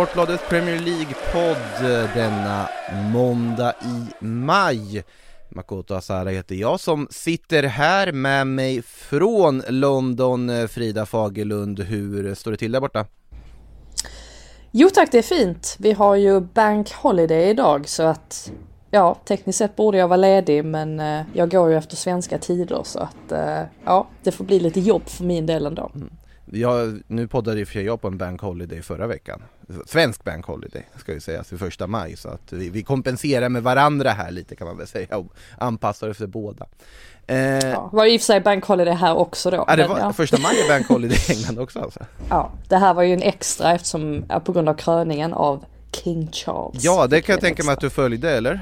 Sportbladets Premier League-podd denna måndag i maj. Makoto Asara heter jag som sitter här med mig från London, Frida Fagerlund. Hur står det till där borta? Jo tack, det är fint. Vi har ju Bank Holiday idag så att ja, tekniskt sett borde jag vara ledig men eh, jag går ju efter svenska tider så att eh, ja, det får bli lite jobb för min del ändå. Mm. Jag, nu poddade ju för jag på en Bank Holiday förra veckan. Svensk Bank Holiday ska ju sägas, för första maj. Så att vi, vi kompenserar med varandra här lite kan man väl säga och anpassar efter båda. Eh, ja, var i och för sig Bank Holiday här också då. Ja, det var, ja. första maj är Bank Holiday i England också alltså. Ja, det här var ju en extra eftersom, på grund av kröningen av King Charles. Ja, det kan jag tänka mig att du följde, eller?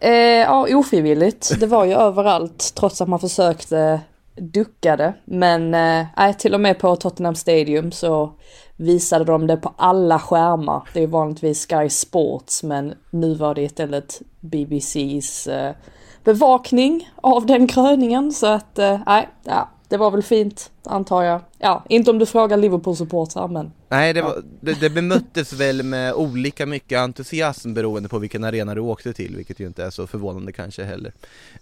Eh, ja, ofrivilligt. Det var ju överallt trots att man försökte duckade. Men eh, till och med på Tottenham Stadium så visade de det på alla skärmar. Det är vanligtvis Sky Sports men nu var det istället BBCs eh, bevakning av den kröningen. Så att eh, nej, ja, det var väl fint antar jag. Ja, inte om du frågar Liverpool-supportrar men. Nej, det, var, det, det bemöttes väl med olika mycket entusiasm beroende på vilken arena du åkte till, vilket ju inte är så förvånande kanske heller.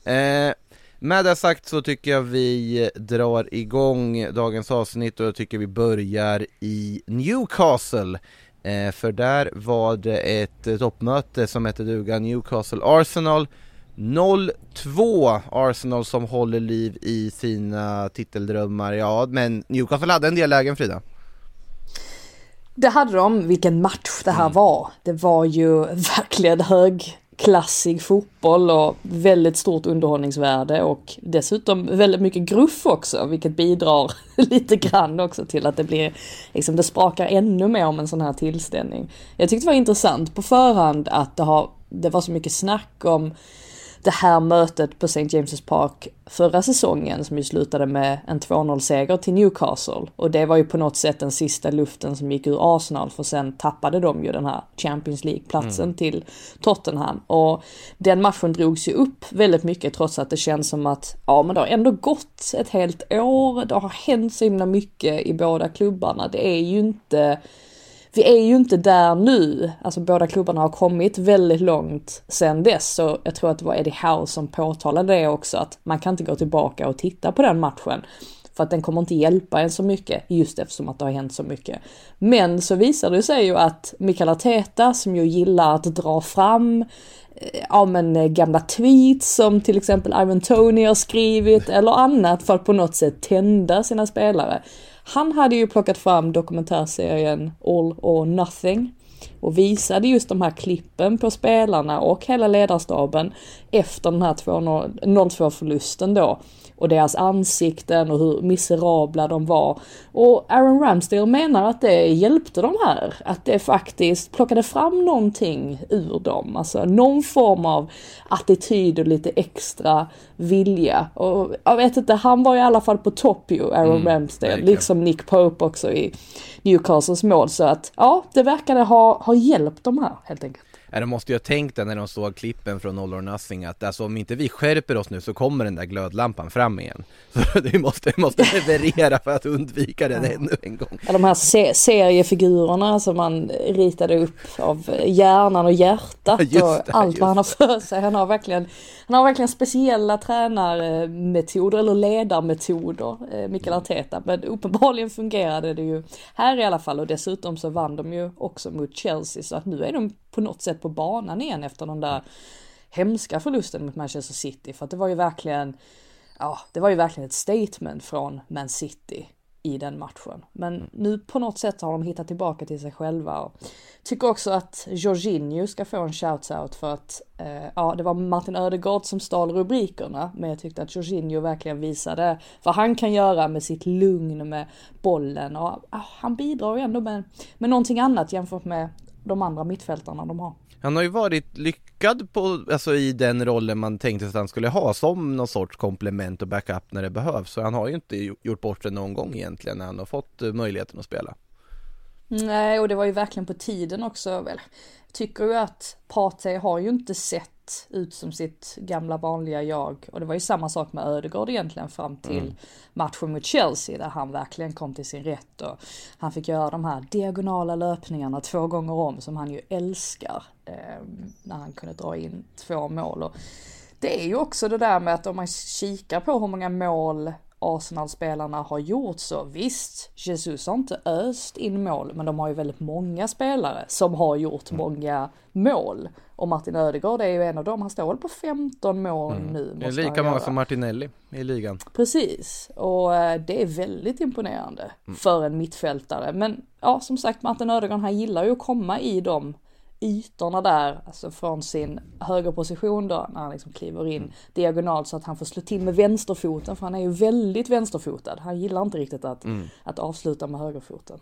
Eh, med det sagt så tycker jag vi drar igång dagens avsnitt och jag tycker vi börjar i Newcastle. Eh, för där var det ett toppmöte som hette duga Newcastle Arsenal 0-2 Arsenal som håller liv i sina titeldrömmar, ja men Newcastle hade en del lägen Frida. Det hade de, vilken match det här mm. var. Det var ju verkligen hög klassig fotboll och väldigt stort underhållningsvärde och dessutom väldigt mycket gruff också, vilket bidrar lite grann också till att det blir, liksom det sprakar ännu mer om en sån här tillställning. Jag tyckte det var intressant på förhand att det, har, det var så mycket snack om det här mötet på St. James's Park förra säsongen som ju slutade med en 2-0 seger till Newcastle. Och det var ju på något sätt den sista luften som gick ur Arsenal för sen tappade de ju den här Champions League-platsen mm. till Tottenham. Och den matchen drogs ju upp väldigt mycket trots att det känns som att ja men det har ändå gått ett helt år, det har hänt så himla mycket i båda klubbarna. Det är ju inte vi är ju inte där nu, alltså båda klubbarna har kommit väldigt långt sen dess, så jag tror att det var Eddie Howe som påtalade det också, att man kan inte gå tillbaka och titta på den matchen. För att den kommer inte hjälpa en så mycket just eftersom att det har hänt så mycket. Men så visar det sig ju att Mikael Arteta som ju gillar att dra fram eh, ja men eh, gamla tweets som till exempel Ivan Tony har skrivit eller annat för att på något sätt tända sina spelare. Han hade ju plockat fram dokumentärserien All or Nothing och visade just de här klippen på spelarna och hela ledarstaben efter den här 0-2 förlusten då och deras ansikten och hur miserabla de var. Och Aaron Ramsdale menar att det hjälpte de här, att det faktiskt plockade fram någonting ur dem, alltså någon form av attityd och lite extra vilja. Och jag vet inte, han var i alla fall på topp ju, Aaron mm, Ramsdale, verkligen. liksom Nick Pope också i Newcastles mål. Så att ja, det verkade ha, ha hjälpt de här helt enkelt. De måste ju ha tänkt det när de såg klippen från All or Nothing att alltså om inte vi skärper oss nu så kommer den där glödlampan fram igen. Så vi måste, måste leverera för att undvika den ja. ännu en gång. Ja, de här se seriefigurerna som man ritade upp av hjärnan och hjärtat ja, och det, allt vad han har för sig. Han har verkligen, han har verkligen speciella tränarmetoder eller ledarmetoder, eh, Mikael Arteta. Men uppenbarligen fungerade det ju här i alla fall och dessutom så vann de ju också mot Chelsea så att nu är de på något sätt på banan igen efter den där hemska förlusten mot Manchester City. För att det var ju verkligen, ja, det var ju verkligen ett statement från Man City i den matchen. Men nu på något sätt har de hittat tillbaka till sig själva. Och tycker också att Jorginho ska få en shout-out för att eh, ja, det var Martin Ödegaard som stal rubrikerna. Men jag tyckte att Jorginho verkligen visade vad han kan göra med sitt lugn med bollen. Och ah, han bidrar ju ändå med, med någonting annat jämfört med de andra mittfältarna de har. Han har ju varit lyckad på, alltså i den rollen man tänkte att han skulle ha som någon sorts komplement och backup när det behövs. Så han har ju inte gjort bort det någon gång egentligen när han har fått eh, möjligheten att spela. Nej, och det var ju verkligen på tiden också. Väl. Tycker ju att Partey har ju inte sett ut som sitt gamla vanliga jag. Och det var ju samma sak med Ödegård egentligen fram till mm. matchen mot Chelsea där han verkligen kom till sin rätt. Och han fick göra de här diagonala löpningarna två gånger om som han ju älskar. Eh, när han kunde dra in två mål. Och det är ju också det där med att om man kikar på hur många mål Arsenal-spelarna har gjort så visst, Jesus har inte öst in mål, men de har ju väldigt många spelare som har gjort mm. många mål. Och Martin Ödegaard är ju en av dem, han står väl på 15 mål mm. nu. Det är lika många som Martinelli i ligan. Precis, och eh, det är väldigt imponerande mm. för en mittfältare. Men ja, som sagt, Martin Ödegaard han gillar ju att komma i de ytorna där, alltså från sin högerposition då, när han liksom kliver in mm. diagonalt så att han får slå till med vänsterfoten, för han är ju väldigt vänsterfotad. Han gillar inte riktigt att, mm. att avsluta med högerfoten.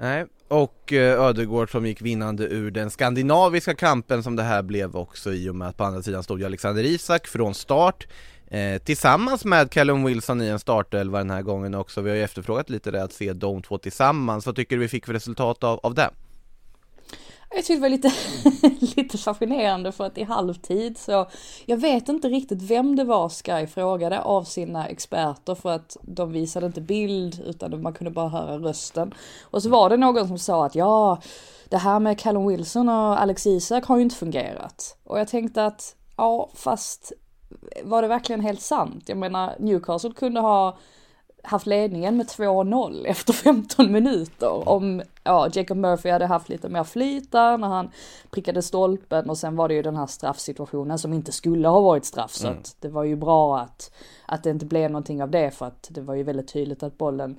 Nej, och eh, Ödegård som gick vinnande ur den skandinaviska kampen som det här blev också i och med att på andra sidan stod Alexander Isak från start eh, Tillsammans med Callum Wilson i en startelva den här gången också, vi har ju efterfrågat lite det att se de två tillsammans, vad tycker du vi fick för resultat av, av det? Jag tyckte det var lite, lite fascinerande för att i halvtid så, jag vet inte riktigt vem det var Sky frågade av sina experter för att de visade inte bild utan man kunde bara höra rösten. Och så var det någon som sa att ja, det här med Callum Wilson och Alex Isak har ju inte fungerat. Och jag tänkte att, ja fast var det verkligen helt sant? Jag menar Newcastle kunde ha haft ledningen med 2-0 efter 15 minuter. Om ja, Jacob Murphy hade haft lite mer flyt där när han prickade stolpen och sen var det ju den här straffsituationen som inte skulle ha varit straff. Så mm. att det var ju bra att, att det inte blev någonting av det för att det var ju väldigt tydligt att bollen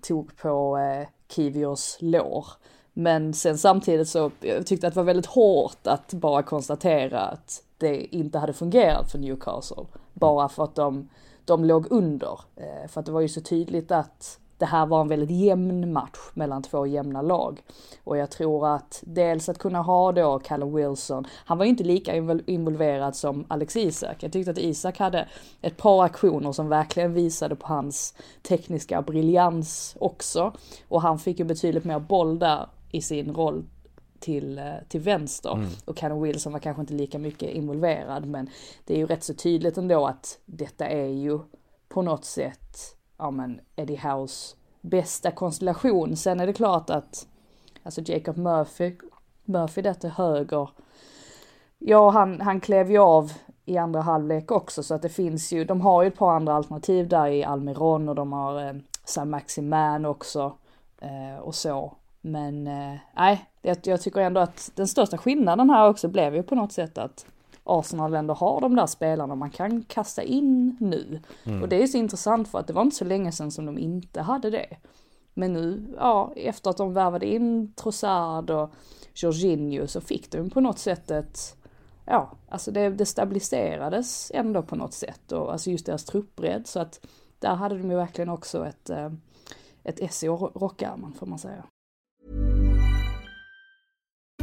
tog på eh, Kivios lår. Men sen samtidigt så jag tyckte att det var väldigt hårt att bara konstatera att det inte hade fungerat för Newcastle. Bara för att de de låg under. Eh, för att det var ju så tydligt att det här var en väldigt jämn match mellan två jämna lag. Och jag tror att dels att kunna ha då Callum Wilson, han var ju inte lika involverad som Alex Isak. Jag tyckte att Isak hade ett par aktioner som verkligen visade på hans tekniska briljans också. Och han fick ju betydligt mer boll där i sin roll till, eh, till vänster. Mm. Och Callum Wilson var kanske inte lika mycket involverad men det är ju rätt så tydligt ändå att detta är ju på något sätt, ja men Eddie House bästa konstellation. Sen är det klart att, alltså Jacob Murphy, Murphy där till höger, ja han, han klev ju av i andra halvlek också så att det finns ju, de har ju ett par andra alternativ där i Almiron och de har eh, San Maximan också eh, och så. Men eh, nej, jag, jag tycker ändå att den största skillnaden här också blev ju på något sätt att Arsenal ändå har de där spelarna man kan kasta in nu. Mm. Och det är så intressant för att det var inte så länge sedan som de inte hade det. Men nu, ja, efter att de värvade in Trossard och Jorginho så fick de på något sätt ett, ja, alltså det, det stabiliserades ändå på något sätt och alltså just deras truppbredd så att där hade de ju verkligen också ett, eh, ett S i rockärmen får man säga.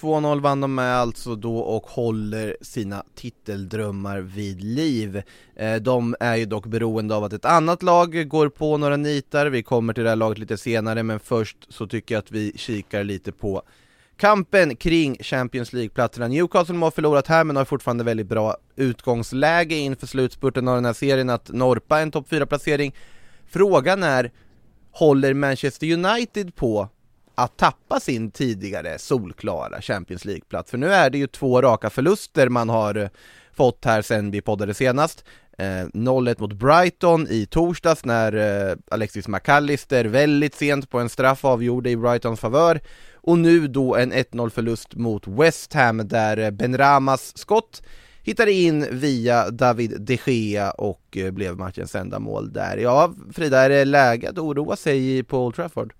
2-0 vann de med alltså då och håller sina titeldrömmar vid liv. Eh, de är ju dock beroende av att ett annat lag går på några nitar, vi kommer till det här laget lite senare men först så tycker jag att vi kikar lite på kampen kring Champions League-platserna. Newcastle har förlorat här men har fortfarande väldigt bra utgångsläge inför slutspurten av den här serien att norpa en topp 4-placering. Frågan är, håller Manchester United på att tappa sin tidigare solklara Champions League-plats? För nu är det ju två raka förluster man har eh, fått här sen vi poddade senast. Eh, 0-1 mot Brighton i torsdags när eh, Alexis McAllister väldigt sent på en straff avgjorde i Brightons favör och nu då en 1-0 förlust mot West Ham där eh, Benramas Ben Ramas skott hittade in via David de Gea och eh, blev matchens enda mål där. Ja, Frida, är det läge att oroa sig på Old Trafford?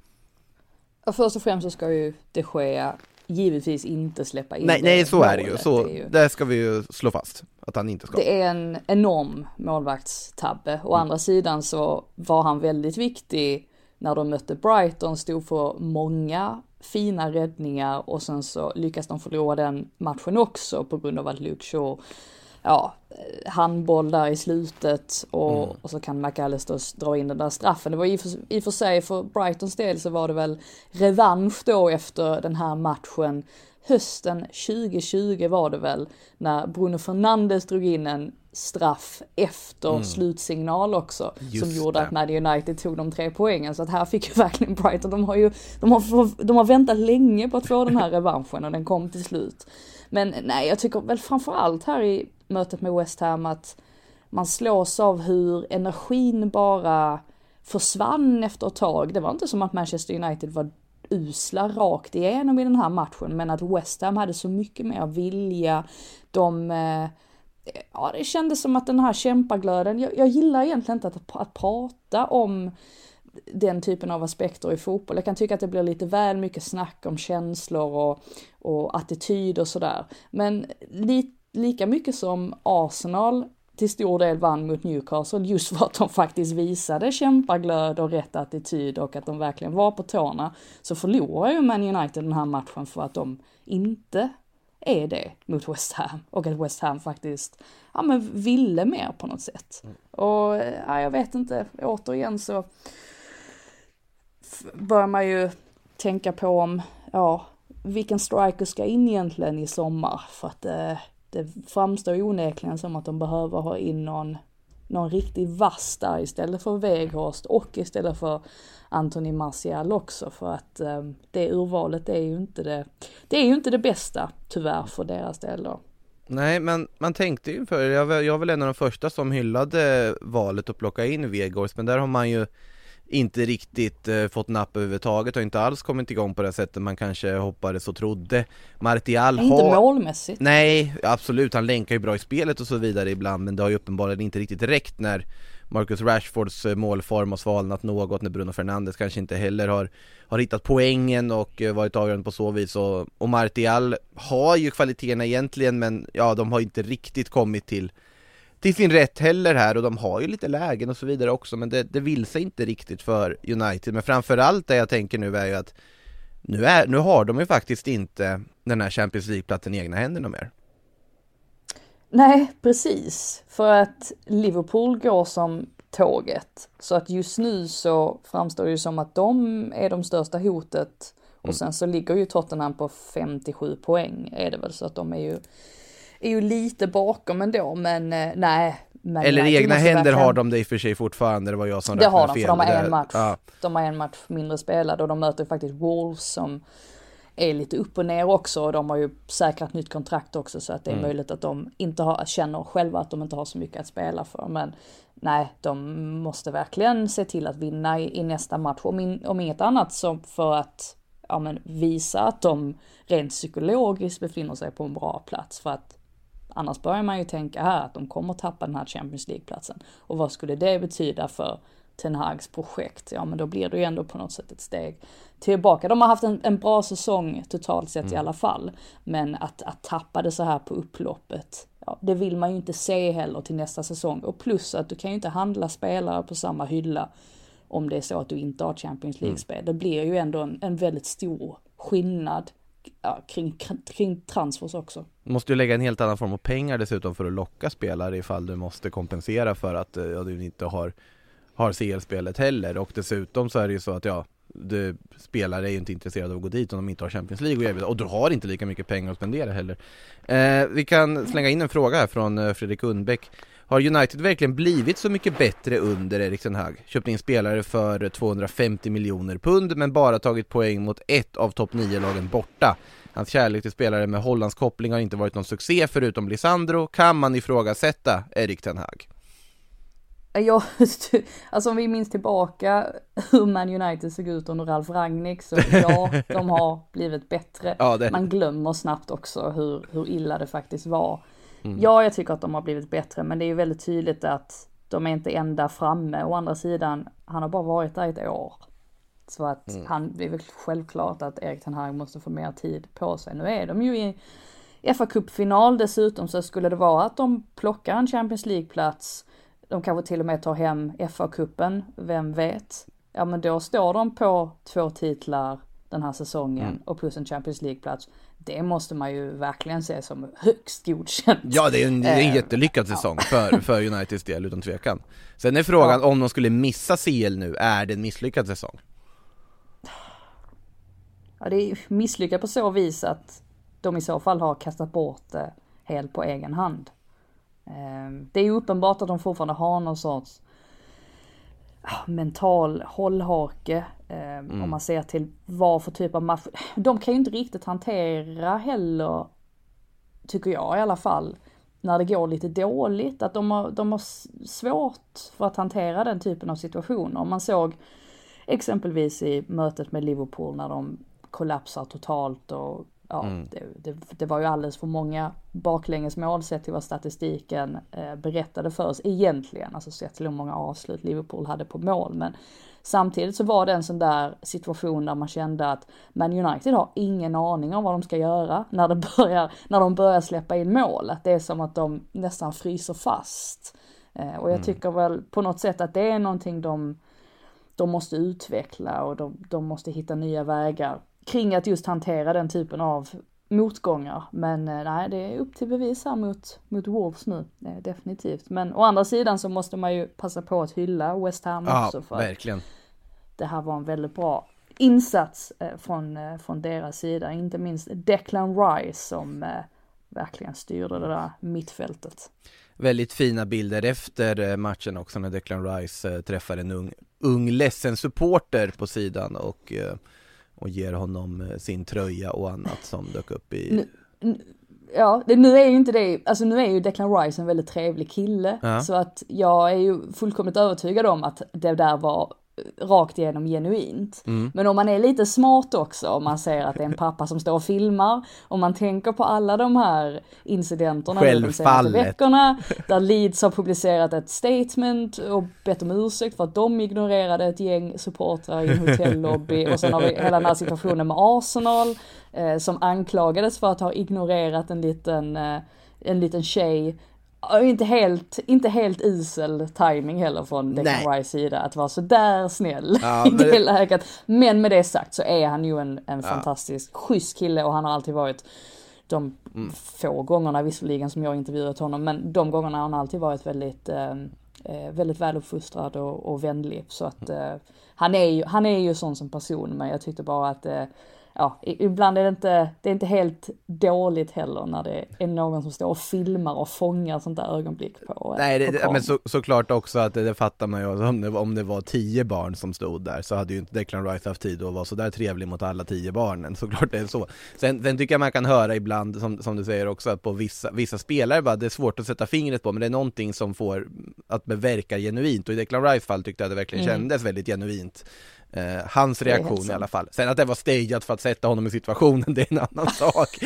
Först och främst så ska ju de Gea givetvis inte släppa in Nej, nej så är det ju, så det, ju... det ska vi ju slå fast att han inte ska. Det är en enorm målvaktstabbe. Å mm. andra sidan så var han väldigt viktig när de mötte Brighton, stod för många fina räddningar och sen så lyckas de förlora den matchen också på grund av att Luke Shaw, ja, handboll där i slutet och, mm. och så kan McAllister dra in den där straffen. Det var i för, i för sig för Brightons del så var det väl revansch då efter den här matchen hösten 2020 var det väl, när Bruno Fernandes drog in en straff efter mm. slutsignal också. Just som gjorde det. att Man United tog de tre poängen. Så att här fick ju verkligen Brighton, de har ju, de har, de har väntat länge på att få den här revanschen och den kom till slut. Men nej, jag tycker väl framförallt här i mötet med West Ham att man slås av hur energin bara försvann efter ett tag. Det var inte som att Manchester United var usla rakt igenom i den här matchen, men att West Ham hade så mycket mer vilja. De, eh, ja det kändes som att den här kämpaglöden, jag, jag gillar egentligen inte att, att prata om den typen av aspekter i fotboll. Jag kan tycka att det blir lite väl mycket snack om känslor och, och attityd och sådär. Men lite lika mycket som Arsenal till stor del vann mot Newcastle just för att de faktiskt visade kämpaglöd och rätt attityd och att de verkligen var på tårna. Så förlorar ju Man United den här matchen för att de inte är det mot West Ham och att West Ham faktiskt, ja men ville mer på något sätt. Och ja, jag vet inte, återigen så börjar man ju tänka på om, ja, vilken striker ska in egentligen i sommar för att eh, det framstår onekligen som att de behöver ha in någon, någon riktig vass där istället för Weghorst och istället för Anthony Martial också för att eh, det urvalet är ju inte det, det är ju inte det bästa tyvärr för deras del då. Nej men man tänkte ju för jag, jag var väl en av de första som hyllade valet att plocka in Weghorst men där har man ju inte riktigt eh, fått napp överhuvudtaget och inte alls kommit igång på det sättet man kanske hoppades och trodde. Martial har... Inte målmässigt. Nej, absolut, han länkar ju bra i spelet och så vidare ibland men det har ju uppenbarligen inte riktigt räckt när Marcus Rashfords eh, målform har svalnat något när Bruno Fernandes kanske inte heller har, har hittat poängen och eh, varit avgörande på så vis. Och, och Martial har ju kvaliteterna egentligen men ja, de har inte riktigt kommit till till sin rätt heller här och de har ju lite lägen och så vidare också men det, det vill sig inte riktigt för United men framförallt det jag tänker nu är ju att nu, är, nu har de ju faktiskt inte den här Champions League-platsen i egna händerna mer. Nej, precis. För att Liverpool går som tåget. Så att just nu så framstår det ju som att de är de största hotet. Och mm. sen så ligger ju Tottenham på 57 poäng är det väl så att de är ju är ju lite bakom ändå, men eh, nej. Men Eller i egna händer verkligen... har de det i och för sig fortfarande, det var jag som Det har de, fel. för de har en match. Ja. De har en match mindre spelad och de möter faktiskt Wolves som är lite upp och ner också och de har ju säkrat nytt kontrakt också så att det är mm. möjligt att de inte har, känner själva att de inte har så mycket att spela för. Men nej, de måste verkligen se till att vinna i, i nästa match. Om, in, om inget annat så för att ja, men, visa att de rent psykologiskt befinner sig på en bra plats. För att Annars börjar man ju tänka här att de kommer tappa den här Champions League-platsen. Och vad skulle det betyda för Ten Hags projekt? Ja men då blir det ju ändå på något sätt ett steg tillbaka. De har haft en, en bra säsong totalt sett mm. i alla fall. Men att, att tappa det så här på upploppet, ja, det vill man ju inte se heller till nästa säsong. Och plus att du kan ju inte handla spelare på samma hylla om det är så att du inte har Champions mm. League-spel. Det blir ju ändå en, en väldigt stor skillnad ja, kring, kring transfers också. Måste ju lägga en helt annan form av pengar dessutom för att locka spelare ifall du måste kompensera för att eh, ja, du inte har, har CL-spelet heller och dessutom så är det ju så att ja du, spelare är ju inte intresserade av att gå dit om de inte har Champions League att erbjuda och du har inte lika mycket pengar att spendera heller. Eh, vi kan slänga in en fråga här från eh, Fredrik Undbäck. Har United verkligen blivit så mycket bättre under Erik Ten Hag? Köpt in spelare för 250 miljoner pund men bara tagit poäng mot ett av topp 9-lagen borta. Hans kärlek till spelare med Hollands koppling har inte varit någon succé förutom Lisandro. Kan man ifrågasätta Erik Ten Hag? Ja, alltså om vi minns tillbaka hur Man United såg ut under Ralf Rangnick så ja, de har blivit bättre. Ja, det- Man glömmer snabbt också hur, hur illa det faktiskt var. Mm. Ja, jag tycker att de har blivit bättre, men det är ju väldigt tydligt att de är inte ända framme. Å andra sidan, han har bara varit där ett år. Så att Mm. han, det är väl självklart att Erik Ten Hag måste få mer tid på sig. Nu är de ju i fa Cup-final dessutom så skulle det vara att de plockar en Champions League-plats, de kanske till och med tar hem FA-cupen, vem vet? Ja men då står de på två titlar den här säsongen Mm. och plus en Champions League-plats. Det måste man ju verkligen se som högst godkänt. Ja, det är en, det är en Eh, jättelyckad säsong för, för Uniteds del utan tvekan. Sen är frågan om de skulle missa CL nu, är det en misslyckad säsong? Ja, det är misslyckat på så vis att de i så fall har kastat bort det helt på egen hand. Ehm, Det är ju uppenbart att de fortfarande har någon sorts ah, mental hållhake. Ehm, Om man ser till vad för typ av match. De kan ju inte riktigt hantera heller, tycker jag i alla fall, när det går lite dåligt. Att de har, de har svårt för att hantera den typen av situationer. Om man såg exempelvis i mötet med Liverpool när de kollapsar totalt och ja, det, det, det var ju alldeles för många baklängesmål sett till vad statistiken eh, berättade för oss egentligen, alltså sett till hur många avslut Liverpool hade på mål. Men samtidigt så var det en sån där situation där man kände att Man United har ingen aning om vad de ska göra när, det börjar, när de börjar släppa in mål. Att det är som att de nästan fryser fast. Eh, och jag tycker väl på något sätt att det är någonting de de måste utveckla och de, de måste hitta nya vägar kring att just hantera den typen av motgångar. Men eh, nej, det är upp till bevis här mot, mot Wolves nu, eh, definitivt. Men å andra sidan så måste man ju passa på att hylla West Ham Ja, också för att verkligen. det här var en väldigt bra insats eh, från, från deras sida. Inte minst Declan Rice som verkligen styrde det där mittfältet. Väldigt fina bilder efter matchen också när Declan Rice träffar en ung, ung ledsen supporter på sidan och, och ger honom eh, sin tröja och annat som dök upp i... Ja, det, nu är ju inte det, alltså nu är ju Declan Rice en väldigt trevlig kille. Ja. Så att jag är ju fullkomligt övertygad om att det där var rakt igenom genuint. Mm. Men om man är lite smart också, om man ser att det är en pappa som står och filmar, om man tänker på alla de här incidenterna de senaste veckorna, där Leeds har publicerat ett statement och bett om ursäkt för att de ignorerade ett gäng supportrar i en hotellobby och sen har vi hela den här situationen med Arsenal eh, som anklagades för att ha ignorerat en liten, eh, en liten tjej Inte helt, inte helt usel timing heller från Declan. Rice sida att vara sådär snäll Ja, i det det- läget. Men med det sagt så är han ju en, en fantastisk schysst kille och han har alltid varit de Mm. få gångerna visserligen som jag intervjuat honom, men de gångerna har han alltid varit väldigt, eh, eh, väldigt väluppfostrad och, och vänlig. Så att eh, han, är ju, han är ju sån som person, men jag tyckte bara att eh, Ja, ibland är det inte, det är inte helt dåligt heller när det är någon som står och filmar och fångar sånt där ögonblick på eh, Nej, det, på men så, såklart också att det, det fattar man ju, om det, om det var tio barn som stod där så hade ju inte Declan Rice haft tid att vara sådär trevlig mot alla tio barnen, såklart det är så. Sen, sen tycker jag man kan höra ibland, som, som du säger också, att på vissa, vissa spelare bara, det är svårt att sätta fingret på, men det är någonting som får att det verkar genuint, och i Declan Rice fall tyckte jag det verkligen kändes väldigt genuint. Eh, hans reaktion i alla fall. Sen att det var stageat för att sätta honom i situationen, det är en annan sak.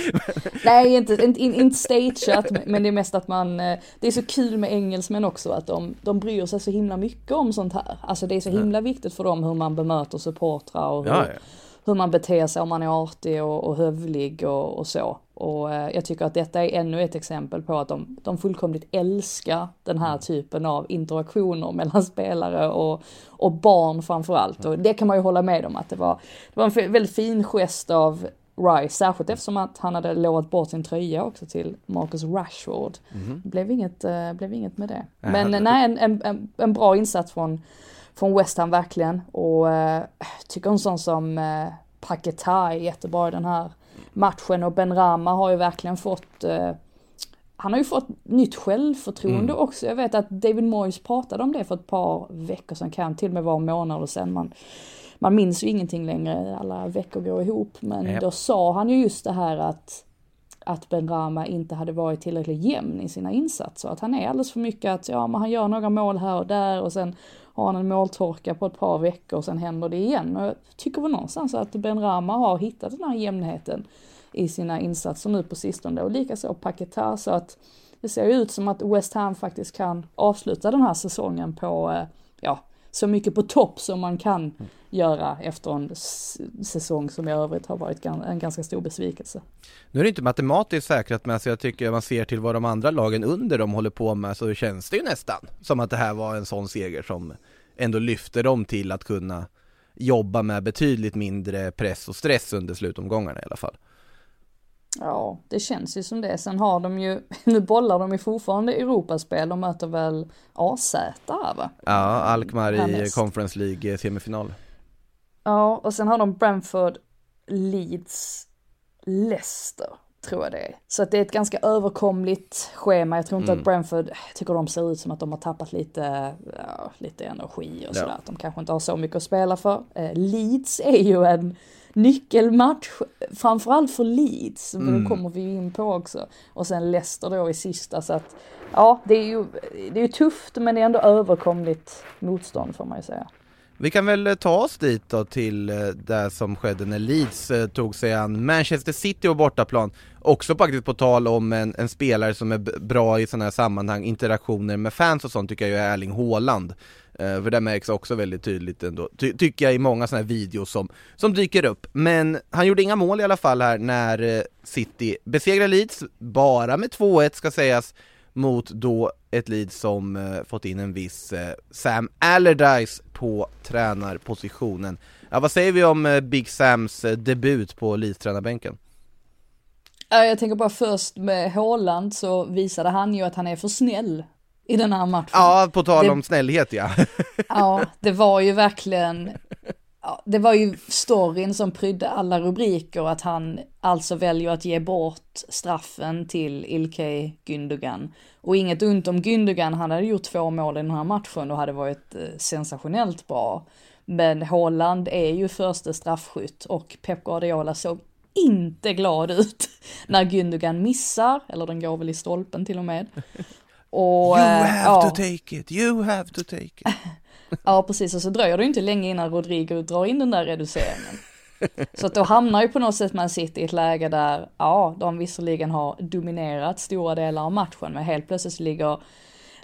Nej, inte, inte, inte stageat, men det är mest att man, eh, det är så kul med engelsmän också att de, de bryr sig så himla mycket om sånt här. Alltså det är så himla viktigt för dem hur man bemöter supportrar och hur, Ja, ja. hur man beter sig om man är artig och, och hövlig och, och så. Och eh, jag tycker att detta är ännu ett exempel på att de, de fullkomligt älskar den här typen av interaktioner mellan spelare och, och barn framförallt. Och det kan man ju hålla med om att det var, det var en väldigt fin gest av Rice, särskilt eftersom att han hade lovat bort sin tröja också till Marcus Rashford. Mhm. Det blev inget, eh, blev inget med det. Nej, Men han- nej, en, en, en, en bra insats från, från West Ham verkligen. Och eh, tycker en sån som eh, Paketa är jättebra i den här matchen och Ben Rama har ju verkligen fått eh, han har ju fått nytt självförtroende också. Jag vet att David Moyes pratade om det för ett par veckor sedan, kan till och med vara månader sedan. Man, man minns ju ingenting längre, alla veckor går ihop. Men Japp. då sa han ju just det här att, att Ben Rama inte hade varit tillräckligt jämn i sina insatser. Att han är alldeles för mycket att, ja men han gör några mål här och där och sen har han en måltorka på ett par veckor och sen händer det igen. Och jag tycker väl någonstans att Ben Rama har hittat den här jämnheten i sina insatser nu på sistone och likaså Paketa så att det ser ju ut som att West Ham faktiskt kan avsluta den här säsongen på, eh, ja, så mycket på topp som man kan göra efter en säsong som i övrigt har varit en ganska stor besvikelse. Nu är det inte matematiskt säkrat men alltså jag tycker om man ser till vad de andra lagen under dem håller på med så känns det ju nästan som att det här var en sån seger som ändå lyfter dem till att kunna jobba med betydligt mindre press och stress under slutomgångarna i alla fall. Ja, det känns ju som det. Sen har de ju, nu bollar de ju fortfarande Europaspel, de möter väl AZ här va? Ja, Alkmaar i. Conference League semifinal. Ja, och sen har de Brentford, Leeds, Leicester, tror jag det är. Så att det är ett ganska överkomligt schema. Jag tror inte att Brentford, tycker de ser ut som att de har tappat lite, ja, lite energi och Ja. sådär. Att de kanske inte har så mycket att spela för. Eh, Leeds är ju en nyckelmatch, framförallt för Leeds, mm. det kommer vi ju in på också. Och sen Leicester då i sista, så att ja, det är ju, det är tufft men det är ändå överkomligt motstånd får man ju säga. Vi kan väl eh, ta oss dit då till eh, det som skedde när Leeds eh, tog sig an Manchester City och bortaplan. Också faktiskt på tal om en, en spelare som är bra i sådana här sammanhang, interaktioner med fans och sånt tycker jag är Erling Haaland. Eh, för det märks också väldigt tydligt ändå, ty- tycker jag i många sådana här videos som, som dyker upp. Men han gjorde inga mål i alla fall här när eh, City besegrade Leeds, bara med 2-1 ska sägas, mot då ett Leeds som eh, fått in en viss eh, Sam Allardyce på tränarpositionen. Ja, vad säger vi om eh, Big Sams eh, debut på Leeds-tränarbänken? Ja, Jag tänker bara först med Haaland så visade han ju att han är för snäll i den här matchen. Ja, på tal Det- om snällhet ja. Ja, det var ju verkligen, ja, det var ju storyn som prydde alla rubriker att han alltså väljer att ge bort straffen till Ilkay Gündogan. Och inget ont om Gündogan, han hade gjort två mål i den här matchen och hade varit eh, sensationellt bra. Men Haaland är ju första straffskytt och Pep Guardiola såg inte glad ut när Gündogan missar, eller den går väl i stolpen till och med. Och, You eh, have ja. to take it, you have to take it. Ja precis, och så dröjer det inte länge innan Rodrigo drar in den där reduceringen. Så att då hamnar ju på något sätt man sitter i ett läge där, ja, de visserligen har dominerat stora delar av matchen, men helt plötsligt så ligger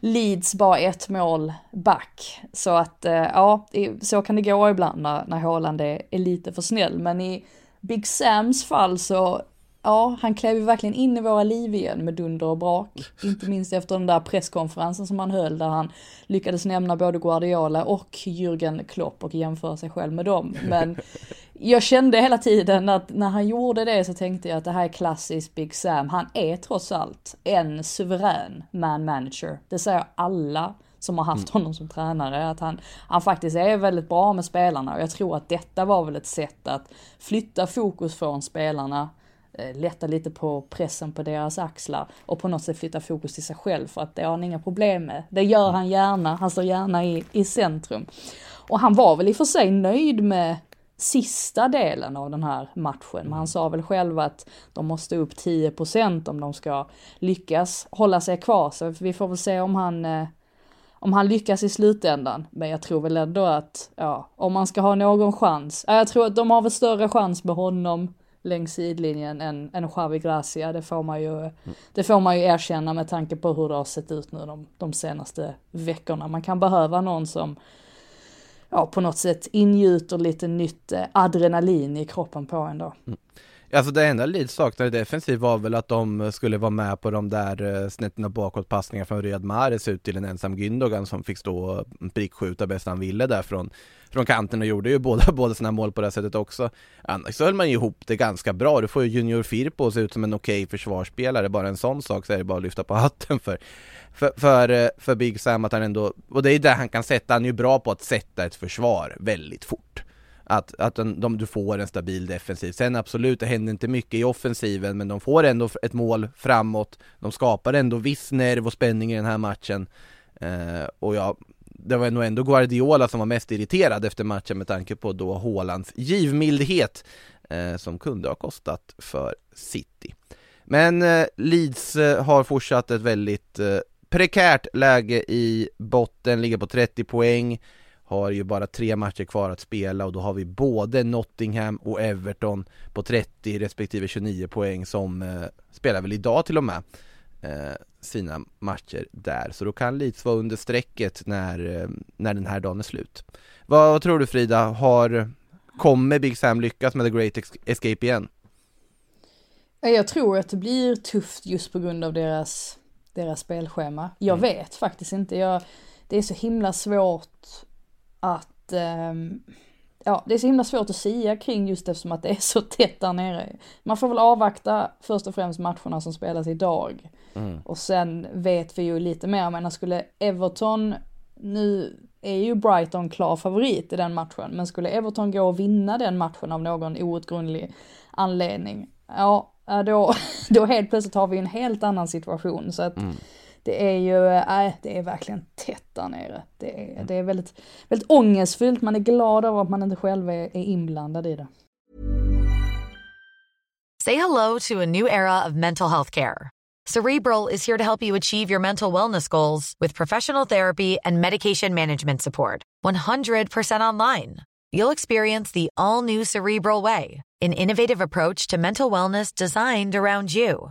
Leeds bara ett mål back. Så att, eh, ja, så kan det gå ibland när, när Haaland är, är lite för snäll. Men i Big Sams fall så, ja, han klev ju verkligen in i våra liv igen med dunder och brak. Inte minst efter den där presskonferensen som han höll där han lyckades nämna både Guardiola och Jürgen Klopp och jämföra sig själv med dem. Men jag kände hela tiden att när han gjorde det så tänkte jag att det här är klassiskt Big Sam. Han är trots allt en suverän man manager. Det säger alla som har haft honom som tränare, att han, han faktiskt är väldigt bra med spelarna och jag tror att detta var väl ett sätt att flytta fokus från spelarna, Eh, lätta lite på pressen på deras axlar och på något sätt flytta fokus till sig själv för att det har han inga problem med. Det gör han gärna, han står gärna i, i centrum. Och han var väl i och för sig nöjd med sista delen av den här matchen. Men han sa väl själv att de måste upp 10% om de ska lyckas hålla sig kvar. Så vi får väl se om han, eh, om han lyckas i slutändan. Men jag tror väl ändå att, ja, om man ska ha någon chans. Ja, jag tror att de har väl större chans med honom längs sidlinjen än, än Javi Gracia. Det får, man ju, det får man ju erkänna med tanke på hur det har sett ut nu de, de senaste veckorna. Man kan behöva någon som ja, på något sätt ingjuter lite nytt eh, adrenalin i kroppen på en då. Alltså det enda Leeds saknade defensivt var väl att de eh, skulle vara med på de där eh, snetterna bakåtpassningar från Riyad Mahrez ut till en ensam Gündogan som fick stå och mm, prickskjuta bäst han ville där från, från kanten och gjorde ju båda, båda sina mål på det sättet också. Annars så höll man ju ihop det ganska bra. Du får ju Junior Firpo se ut som en okej okay försvarsspelare. Bara en sån sak så är det bara att lyfta på hatten för. För, för, eh, för Big Sam att han ändå, och det är där han kan sätta, han är ju bra på att sätta ett försvar väldigt fort att, att de, de, du får en stabil defensiv. Sen absolut, det händer inte mycket i offensiven, men de får ändå ett mål framåt. De skapar ändå viss nerv och spänning i den här matchen. Eh, och ja, det var nog ändå Guardiola som var mest irriterad efter matchen med tanke på då Hålands givmildhet eh, som kunde ha kostat för City. Men eh, Leeds eh, har fortsatt ett väldigt eh, prekärt läge i botten, ligger på 30 poäng har ju bara tre matcher kvar att spela och då har vi både Nottingham och Everton på 30 respektive 29 poäng som eh, spelar väl idag till och med eh, sina matcher där. Så då kan Leeds vara under strecket när, eh, när den här dagen är slut. Vad, vad, tror du Frida, har, kommer Big Sam lyckas med The Great Escape igen? Jag tror att det blir tufft just på grund av deras, deras spelschema. Jag mm. vet faktiskt inte. Jag, det är så himla svårt att um, ja, det är så himla svårt att säga kring just eftersom att det är så tätt där nere. Man får väl avvakta först och främst matcherna som spelas idag. Mm. Och sen vet vi ju lite mer, men skulle Everton, nu är ju Brighton klar favorit i den matchen, men skulle Everton gå och vinna den matchen av någon outgrundlig anledning, ja, då, då helt plötsligt har vi en helt annan situation. Så att mm det är ju, nej, äh, det är verkligen tätt där nere. Det är, det är väldigt, väldigt ångestfyllt, man är glad över att man inte själv är, är inblandad i det. Say hello to a new era of mental health care. Cerebral is here to help you achieve your mental wellness goals with professional therapy and medication management support. 100% online. You'll experience the all new Cerebral way, an innovative approach to mental wellness designed around you.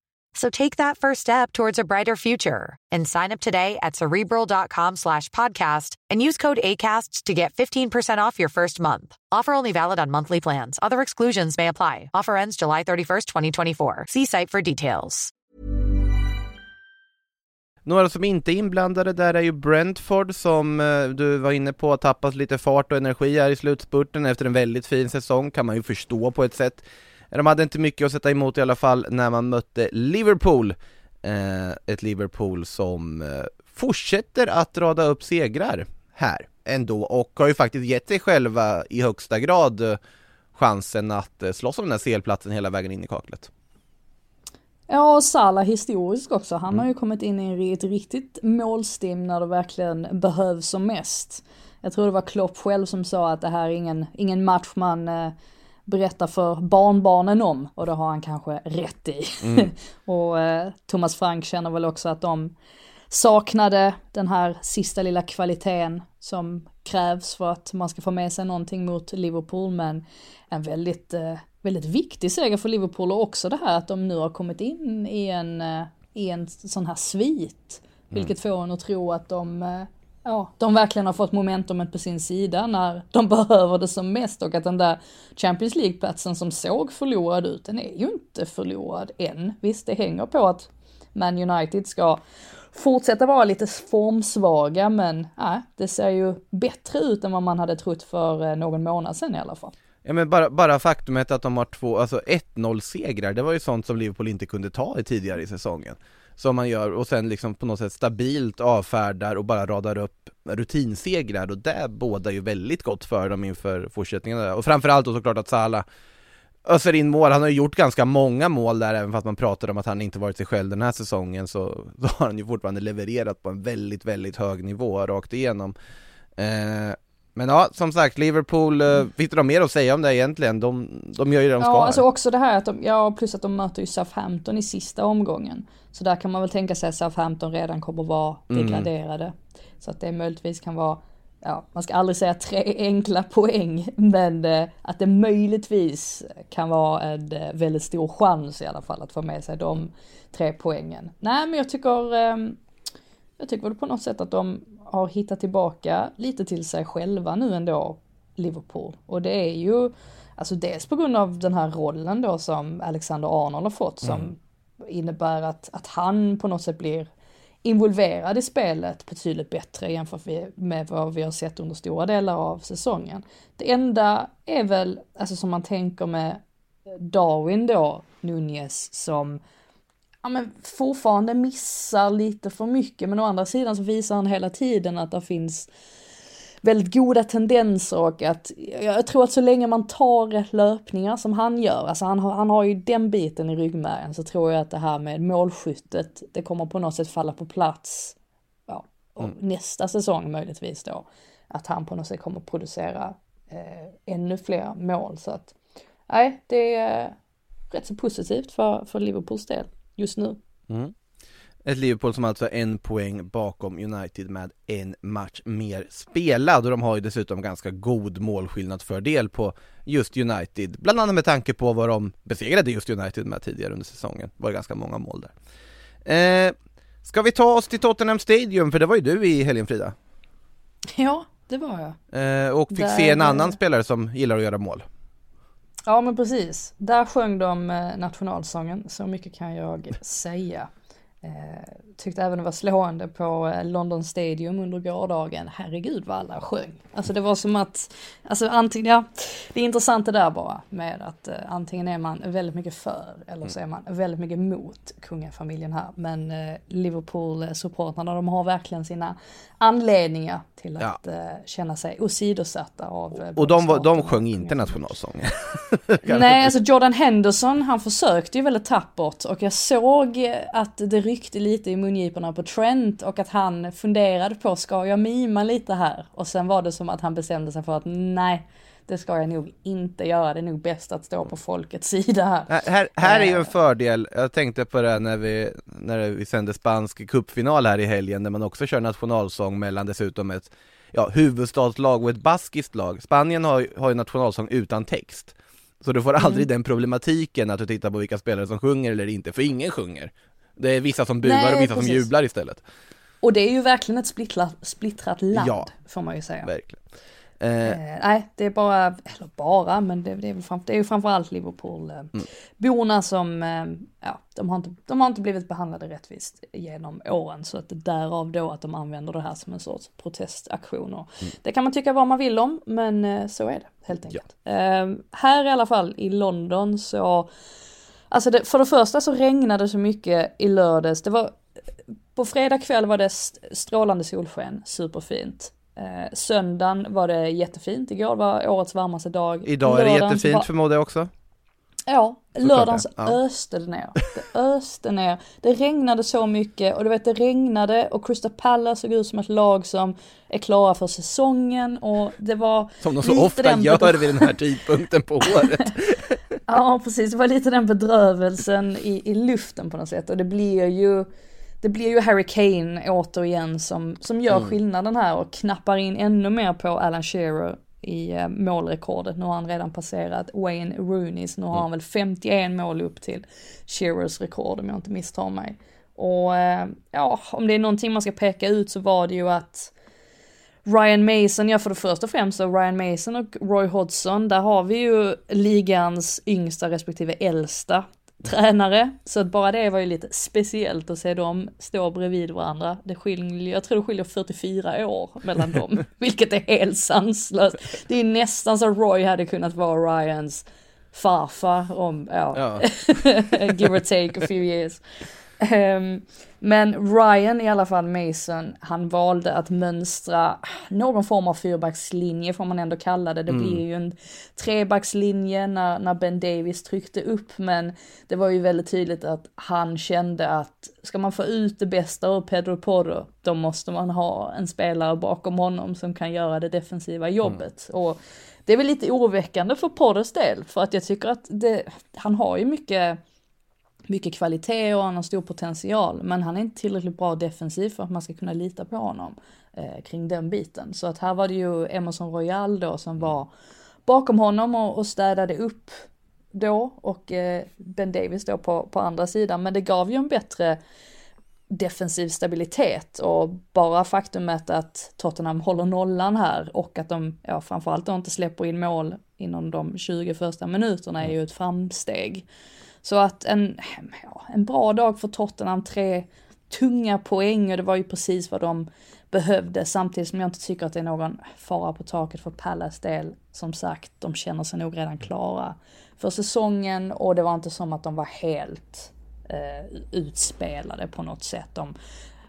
So take that first step towards a brighter future and sign up today at cerebral.com slash podcast and use code ACasts to get 15% off your first month. Offer only valid on monthly plans. Other exclusions may apply. Offer ends July 31st, 2024. See site for details. Några som inte är inblandade där är ju Brentford som eh, du var inne på har tappat lite fart och energi här i slutspurten efter en väldigt fin säsong kan man ju förstå på ett sätt. De hade inte mycket att sätta emot i alla fall när man mötte Liverpool eh, Ett Liverpool som eh, fortsätter att rada upp segrar här ändå och har ju faktiskt gett sig själva i högsta grad eh, chansen att eh, slåss om den här CL-platsen hela vägen in i kaklet. Ja, och Salah historiskt också. Han mm. har ju kommit in i ett riktigt målstim när det verkligen behövs som mest. Jag tror det var Klopp själv som sa att det här är ingen, ingen match man eh, berätta för barnbarnen om och det har han kanske rätt i. Mm. och eh, Thomas Frank känner väl också att de saknade den här sista lilla kvaliteten som krävs för att man ska få med sig någonting mot Liverpool men en väldigt, eh, väldigt viktig seger för Liverpool och också det här att de nu har kommit in i en, eh, i en sån här svit. Mm. Vilket får en att tro att de eh, ja, de verkligen har fått momentumet på sin sida när de behöver det som mest och att den där Champions League-platsen som såg förlorad ut, den är ju inte förlorad än. Visst, det hänger på att Man United ska fortsätta vara lite formsvaga, men ja, det ser ju bättre ut än vad man hade trott för eh, någon månad sedan i alla fall. Ja men bara, bara faktumet att de har två, alltså 1-0 segrar, det var ju sånt som Liverpool inte kunde ta i tidigare i säsongen som man gör och sen liksom på något sätt stabilt avfärdar och bara radar upp rutinsegrar och det bådar ju väldigt gott för dem inför fortsättningen där. och framförallt då såklart att Salah öser in mål, han har ju gjort ganska många mål där även fast man pratar om att han inte varit sig själv den här säsongen så, så har han ju fortfarande levererat på en väldigt, väldigt hög nivå rakt igenom eh, men ja, som sagt, Liverpool, eh, finns det något mer att säga om det egentligen? De, de gör ju det de ska. Ja, alltså också det här att de, ja plus att de möter ju Southampton i sista omgången. Så där kan man väl tänka sig att Southampton redan kommer vara mm. degraderade. Mm. Så att det möjligtvis kan vara ja, man ska aldrig säga tre enkla poäng, men eh, att det möjligtvis kan vara en eh, väldigt stor chans i alla fall att få med sig de tre poängen. Nej, men jag tycker, eh, jag tycker väl på något sätt att de har hittat tillbaka lite till sig själva nu ändå, Liverpool. Och det är ju, alltså dels på grund av den här rollen då som Alexander Arnold har fått som innebär att, att han på något sätt blir involverad i spelet betydligt bättre jämfört med vad vi har sett under stora delar av säsongen. Det enda är väl, alltså som man tänker med Darwin då, Nunez, som ja, men fortfarande missar lite för mycket, men å andra sidan så visar han hela tiden att det finns väldigt goda tendenser och att jag tror att så länge man tar rätt löpningar som han gör, alltså han har, han har ju den biten i ryggmärgen så tror jag att det här med målskyttet, det kommer på något sätt falla på plats ja, och nästa säsong möjligtvis då. Att han på något sätt kommer producera eh, ännu fler mål så att nej, det är rätt så positivt för, för Liverpools del just nu. Ett Liverpool som alltså är en poäng bakom United med en match mer spelad och de har ju dessutom ganska god målskillnadsfördel på just United, bland annat med tanke på vad de besegrade just United med tidigare under säsongen, det var ganska många mål där. Eh, ska vi ta oss till Tottenham Stadium, för det var ju du i helgen Frida, Ja, det var jag. eh, och fick Där- se en annan spelare som gillar att göra mål. Ja men precis. Där sjöng de eh, nationalsången, så mycket kan jag säga. Eh, tyckte även det var slående på eh, London Stadium under gårdagen. Herregud vad alla sjöng. Alltså det var som att, alltså antingen, ja, det är intressant det där bara med att eh, antingen är man väldigt mycket för eller så är man väldigt mycket mot kungafamiljen här. Men eh, Liverpool-supportrarna de har verkligen sina anledningar till Ja. att eh, känna sig åsidosatta av eh, Och de, var- de sjöng inte nationalsången. Nej, alltså Jordan Henderson, han försökte ju väldigt tappert och jag såg att det ryckte lite i mungiporna på Trent och att han funderade på, ska jag mima lite här? Och sen var det som att han bestämde sig för att nej, det ska jag nog inte göra, det är nog bäst att stå på folkets sida här. Här, här, här är ju Eh. en fördel, jag tänkte på det när vi, när vi sände spansk cupfinal här i helgen, där man också kör nationalsång mellan dessutom ett ja, huvudstadslag och ett baskiskt lag. Spanien har, har ju nationalsång utan text. Så du får Mm. aldrig den problematiken att du tittar på vilka spelare som sjunger eller inte, för ingen sjunger. Det är vissa som buar Nej, och vissa som precis. jublar istället. Och det är ju verkligen ett splittrat, splittrat land, Ja. får man ju säga. Verkligen. Eh, Eh, nej, det är bara, eller bara, men det, det, är, fram, det är ju framförallt Liverpool eh, Mm. som, eh, ja, de har, inte, de har inte blivit behandlade rättvist genom åren. Så att därav då att de använder det här som en sorts protestaktion. Och Mm. Det kan man tycka vad man vill om, men så är det helt enkelt. Eh, här i alla fall i London så, alltså det, för det första så regnade det så mycket i lördags. Det var, på fredag kväll var det st- strålande solsken, superfint. Eh, söndagen var det jättefint, igår var årets varmaste dag. idag är det jättefint var- förmodar jag också. Ja, Såklart lördagen det, så ja. öste det ner. Det öste ner. Det regnade så mycket och du vet det regnade och Crystal Palace såg ut som ett lag som är klara för säsongen och det var Som de så ofta den gör vid den här tidpunkten på året. Ja precis, det var lite den bedrövelsen i, i luften på något sätt och det blir ju det blir ju Harry Kane återigen som, som gör skillnaden här och knappar in ännu mer på Alan Shearer i eh, målrekordet. Nu har han redan passerat Wayne Rooneys, nu har han väl 51 mål upp till Shearers rekord om jag inte misstar mig. Och eh, ja, om det är någonting man ska peka ut så var det ju att Ryan Mason, ja för det första och främst så Ryan Mason och Roy Hodgson, där har vi ju ligans yngsta respektive äldsta tränare. Så att bara det var ju lite speciellt att se dem stå bredvid varandra. Det skiljer, jag tror det skiljer 44 år mellan dem, vilket är helt sanslöst. Det är nästan så Roy hade kunnat vara Ryans farfar om, ja, Ja. give or take a few years. Ehm, men Ryan i alla fall, Mason, han valde att mönstra någon form av fyrbackslinje får man ändå kalla det. Det blir ju en trebackslinje när, när Ben Davis tryckte upp men det var ju väldigt tydligt att han kände att ska man få ut det bästa ur Pedro Porro då måste man ha en spelare bakom honom som kan göra det defensiva jobbet. Och det är väl lite oroväckande för Porros del för att jag tycker att det, han har ju mycket mycket kvalitet och han har stor potential. Men han är inte tillräckligt bra defensivt för att man ska kunna lita på honom eh, kring den biten. Så att här var det ju Emerson Royal då som var bakom honom och, och städade upp då och eh, Ben Davis då på, på andra sidan. Men det gav ju en bättre defensiv stabilitet och bara faktumet att Tottenham håller nollan här och att de, ja framförallt då inte släpper in mål inom de 20 första minuterna är ju ett framsteg. Så att en, ja, en bra dag för Tottenham, tre tunga poäng och det var ju precis vad de behövde samtidigt som jag inte tycker att det är någon fara på taket för Pallas del. Som sagt, de känner sig nog redan klara för säsongen och det var inte som att de var helt eh, utspelade på något sätt. De,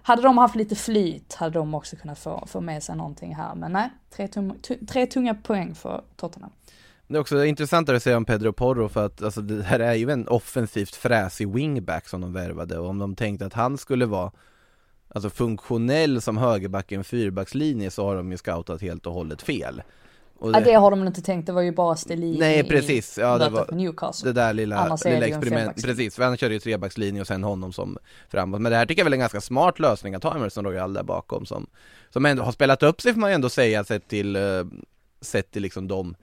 hade de haft lite flyt hade de också kunnat få, få med sig någonting här. Men nej, tre, tum, tre tunga poäng för Tottenham. Det är också intressant att säga om Pedro Porro för att alltså, det här är ju en offensivt fräsig wingback som de värvade och om de tänkte att han skulle vara Alltså funktionell som högerback i en fyrbackslinje så har de ju scoutat helt och hållet fel. Och det, ja, det har de inte tänkt, det var ju bara Stelin Nej precis, ja det var Newcastle. det där lilla, lilla experimentet, precis, för han körde ju trebackslinje och sen honom som framåt. Men det här tycker jag väl är en ganska smart lösning att ha Emerson Royal där bakom som Som ändå har spelat upp sig får man ju ändå säga sett till uh, Sett till liksom de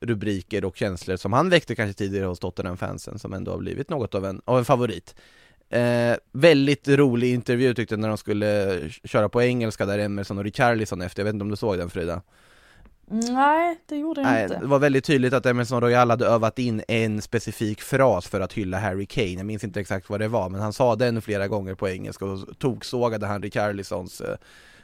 rubriker och känslor som han väckte kanske tidigare hos Tottenham-fansen som ändå har blivit något av en, av en favorit Eh, väldigt rolig intervju tyckte jag när de skulle köra på engelska där Emerson och Richarlison efter, jag vet inte om du såg den Frida? Nej, det gjorde jag Nej, inte. Det var väldigt tydligt att Emerson Royal hade övat in en specifik fras för att hylla Harry Kane, jag minns inte exakt vad det var, men han sa den flera gånger på engelska och toksågade han Richarlisons eh,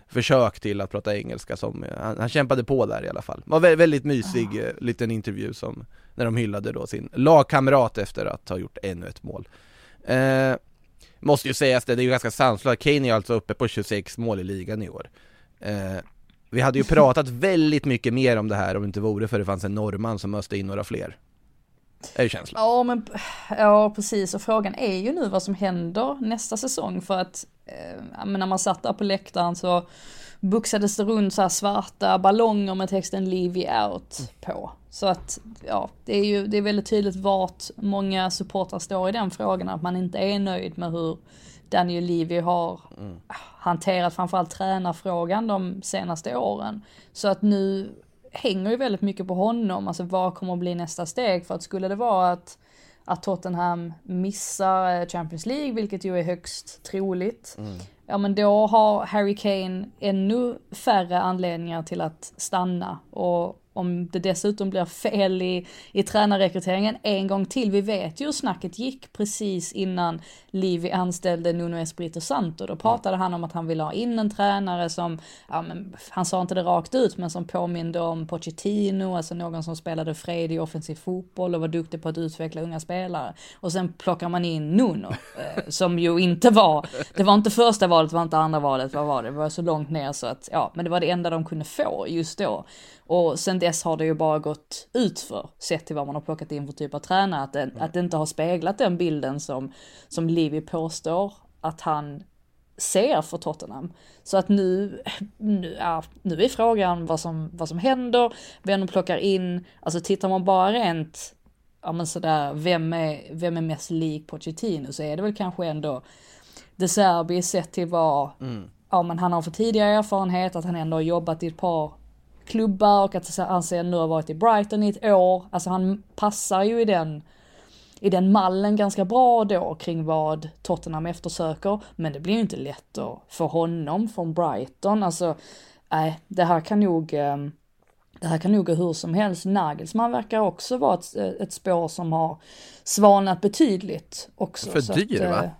försök till att prata engelska som, han, han, kämpade på där i alla fall. Var väldigt, väldigt mysig ah. eh, liten intervju som, när de hyllade då sin lagkamrat efter att ha gjort ännu ett mål. Eh, måste ju sägas det, det är ju ganska sanslöst, Kane är alltså uppe på 26 mål i ligan i år. Eh, vi hade ju pratat väldigt mycket mer om det här om det inte vore för det fanns en norrman som öste in några fler. Är ju känslan. Ja, men, ja, precis. Och frågan är ju nu vad som händer nästa säsong. För att eh, när man satt där på läktaren så buxades det runt så här svarta ballonger med texten Leave out på. Så att, ja, det är ju det är väldigt tydligt vart många supportrar står i den frågan. Att man inte är nöjd med hur Daniel Levy har mm. hanterat framförallt tränarfrågan de senaste åren. Så att nu hänger ju väldigt mycket på honom, alltså vad kommer att bli nästa steg? För att skulle det vara att, att Tottenham missar eh, Champions League, vilket ju är högst troligt, mm. ja men då har Harry Kane ännu färre anledningar till att stanna. Och om det dessutom blir fel i, i tränarrekryteringen en gång till. Vi vet ju hur snacket gick precis innan Livi anställde Nuno Espirito Santo. Då pratade han om att han ville ha in en tränare som, ja men han sa inte det rakt ut, men som påminde om Pochettino, alltså någon som spelade fredig offensiv fotboll och var duktig på att utveckla unga spelare. Och sen plockar man in Nuno, eh, som ju inte var, det var inte första valet, det var inte andra valet, vad var det? Det var så långt ner så att, ja, men det var det enda de kunde få just då. Och sen dess har det ju bara gått utför, sett till vad man har plockat in för typ av tränare, att det, att det inte har speglat den bilden som, som Livi påstår att han ser för Tottenham. Så att nu, nu, ja, nu är frågan vad som, vad som händer, vem de plockar in, alltså tittar man bara rent, ja men sådär, vem är, vem är mest lik Pochettino så är det väl kanske ändå De Serbi sett till vad, mm. ja men han har för tidigare erfarenhet, att han ändå har jobbat i ett par klubbar och att han sen nu har varit i Brighton i ett år. Alltså han passar ju i den, i den mallen ganska bra då kring vad Tottenham eftersöker. Men det blir ju inte lätt då för honom från Brighton. Alltså, nej, det här kan nog ehm, det här kan nog gå hur som helst. Nagelsmann verkar också vara ett, ett spår som har svalnat betydligt också. För dyr att, va?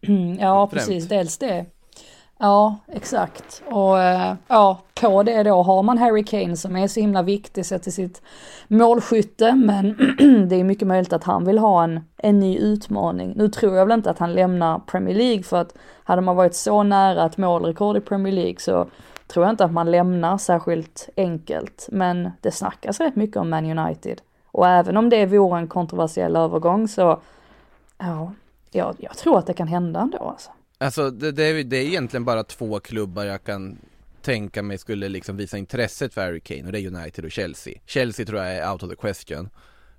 ja, precis. Dels det. Ja, exakt. Och eh, ja, på det då har man Harry Kane som är så himla viktig sett till sitt målskytte, men det är mycket möjligt att han vill ha en, en ny utmaning. Nu tror jag väl inte att han lämnar Premier League för att hade man varit så nära ett målrekord i Premier League så tror jag inte att man lämnar särskilt enkelt. Men det snackas rätt mycket om Man United. Och även om det vore en kontroversiell övergång så, ja, jag, jag tror att det kan hända ändå alltså. Alltså det, det, är, det är egentligen bara två klubbar jag kan tänka mig skulle liksom visa intresset för Harry Kane och det är United och Chelsea. Chelsea tror jag är out of the question.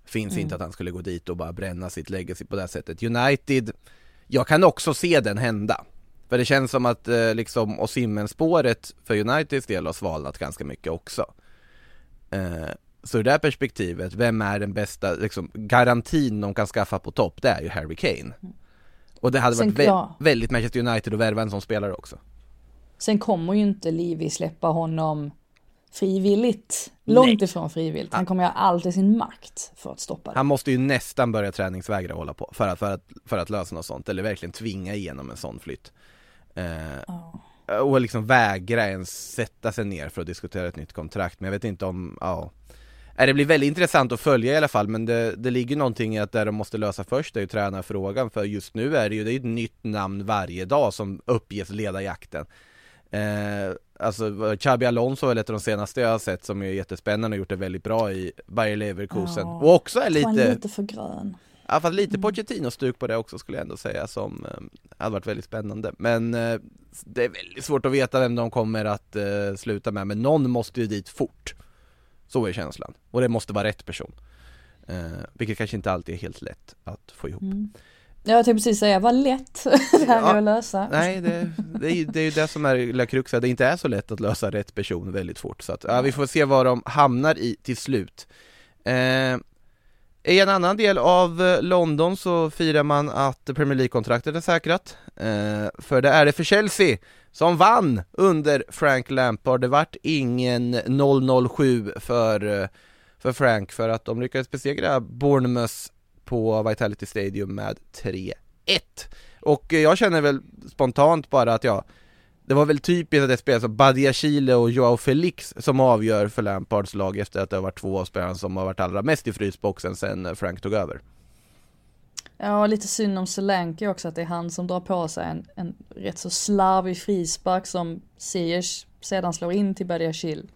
Finns Mm. inte att han skulle gå dit och bara bränna sitt legacy på det sättet. United, jag kan också se den hända. För det känns som att eh, liksom Osimhen-spåret för Uniteds del har svalnat ganska mycket också. Eh, så i det här perspektivet, vem är den bästa, liksom, garantin de kan skaffa på topp, det är ju Harry Kane. Och det hade Sen- varit vä- ja. väldigt Manchester United att värva en sån spelare också. Sen kommer ju inte Livi släppa honom frivilligt. Långt ifrån frivilligt. Han kommer göra allt i sin makt för att stoppa det. Han måste ju nästan börja träningsvägra hålla på för att, för att, för att lösa något sånt, eller verkligen tvinga igenom en sån flytt. Eh, Och liksom vägra ens sätta sig ner för att diskutera ett nytt kontrakt, men jag vet inte om, ja Det blir väldigt intressant att följa i alla fall, men det, det ligger någonting i att det de måste lösa först är ju tränarfrågan, för just nu är det ju det är ett nytt namn varje dag som uppges leda jakten. Eh, alltså Xabi Alonso är ett av de senaste jag har sett som är jättespännande och gjort det väldigt bra i Bayer Leverkusen. Ja. och också är lite, lite för grön. ja fast lite Pochettino-stuk på det också skulle jag ändå säga som eh, hade varit väldigt spännande. Men eh, det är väldigt svårt att veta vem de kommer att eh, sluta med, men någon måste ju dit fort. Så är känslan. Och det måste vara rätt person. Eh, vilket kanske inte alltid är helt lätt att få ihop. Ja, Jag tänkte precis säga, vad lätt det här Ja. är att lösa. Nej, det, det, är, ju- det är ju det som är lilla kruxet, det inte är så lätt att lösa rätt person väldigt fort. Så att, ja, vi får se vad de hamnar i till slut. Eh, I en annan del av eh, London så firar man att Premier League-kontraktet är säkrat. Eh, för det är det för Chelsea som vann under Frank Lampard. Det vart ingen 007 för, eh, för Frank för att de lyckades besegra Bournemouth på Vitality Stadium med 3-1. Och eh, jag känner väl spontant bara att ja, det var väl typiskt att det spelas som Badia Chile och Joao Felix som avgör för Lampards lag efter att det har varit två av spelarna som har varit allra mest i frysboxen sen eh, Frank tog över. Ja, lite synd om Solanke också att det är han som drar på sig en, en rätt så slarvig frispark som Ziyech sedan slår in till Badiashil.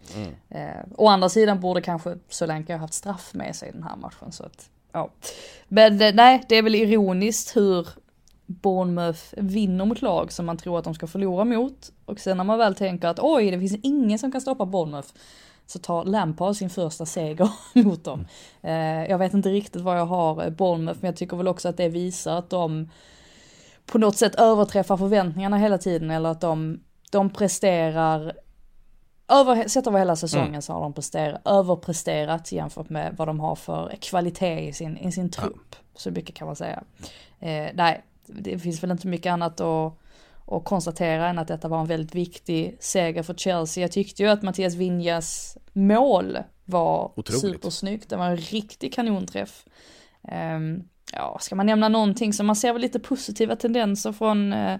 Eh, å andra sidan borde kanske Solanke ha haft straff med sig i den här matchen så att, ja. Men eh, nej, det är väl ironiskt hur Bournemouth vinner mot lag som man tror att de ska förlora mot och sen när man väl tänker att oj, det finns ingen som kan stoppa Bournemouth så tar Lampard sin första seger mot dem. Eh, jag vet inte riktigt vad jag har eh, Bournemouth, men jag tycker väl också att det visar att de på något sätt överträffar förväntningarna hela tiden, eller att de, de presterar över, sett över hela säsongen så har de presterat, överpresterat jämfört med vad de har för kvalitet i sin, i sin trupp. Så mycket kan man säga. Eh, nej, det finns väl inte mycket annat att, att konstatera än att detta var en väldigt viktig seger för Chelsea. Jag tyckte ju att Mattias Vinjas mål var Otroligt. supersnyggt. Det var en riktig kanonträff. Ehm, ja, ska man nämna någonting så man ser väl lite positiva tendenser från uh,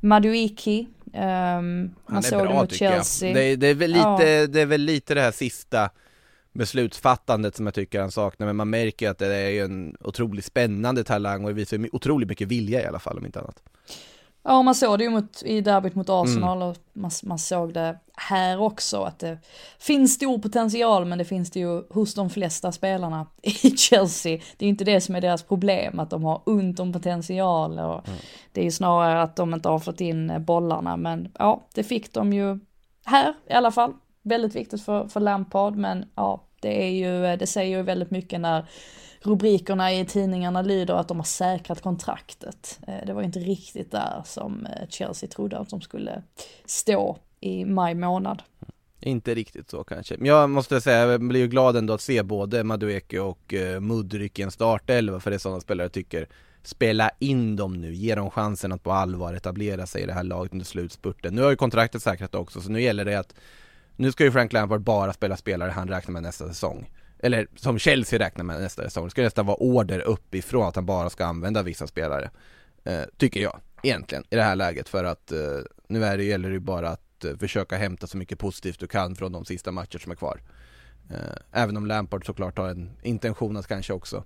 Maduiki. Ehm, Han är bra mot tycker Chelsea. jag. Det, är- det, är väl lite, Ja. det är väl lite det här sista beslutsfattandet som jag tycker han saknar, men man märker ju att det är en otroligt spännande talang och visar otroligt mycket vilja i alla fall om inte annat. Ja, man såg det ju mot, i derbyt mot Mm. Arsenal och man, man såg det här också att det finns stor potential men det finns det ju hos de flesta spelarna i Chelsea. Det är ju inte det som är deras problem, att de har ont om potential och Mm. det är ju snarare att de inte har fått in bollarna men ja, det fick de ju här i alla fall. Väldigt viktigt för, för Lampard men ja, det är ju, det säger ju väldigt mycket när rubrikerna i tidningarna lyder att de har säkrat kontraktet. Eh, det var inte riktigt där som eh, Chelsea trodde att de skulle stå i maj månad. Inte riktigt så kanske, men jag måste säga, jag blir ju glad ändå att se både Madueke och uh, Mudryk i en startelva, för det är sådana spelare jag tycker Spela in dem nu, ge dem chansen att på allvar etablera sig i det här laget under slutspurten. Nu har ju kontraktet säkrat också, så nu gäller det att Nu ska ju Frank Lampard bara spela spelare han räknar med nästa säsong eller som Chelsea räknar med nästa säsong, det ska nästan vara order uppifrån att han bara ska använda vissa spelare. Eh, Tycker jag, egentligen, i det här läget. För att eh, Nu är det, gäller det ju bara att eh, försöka hämta så mycket positivt du kan från de sista matcher som är kvar. Eh, Även om Lampard såklart har en intention att kanske också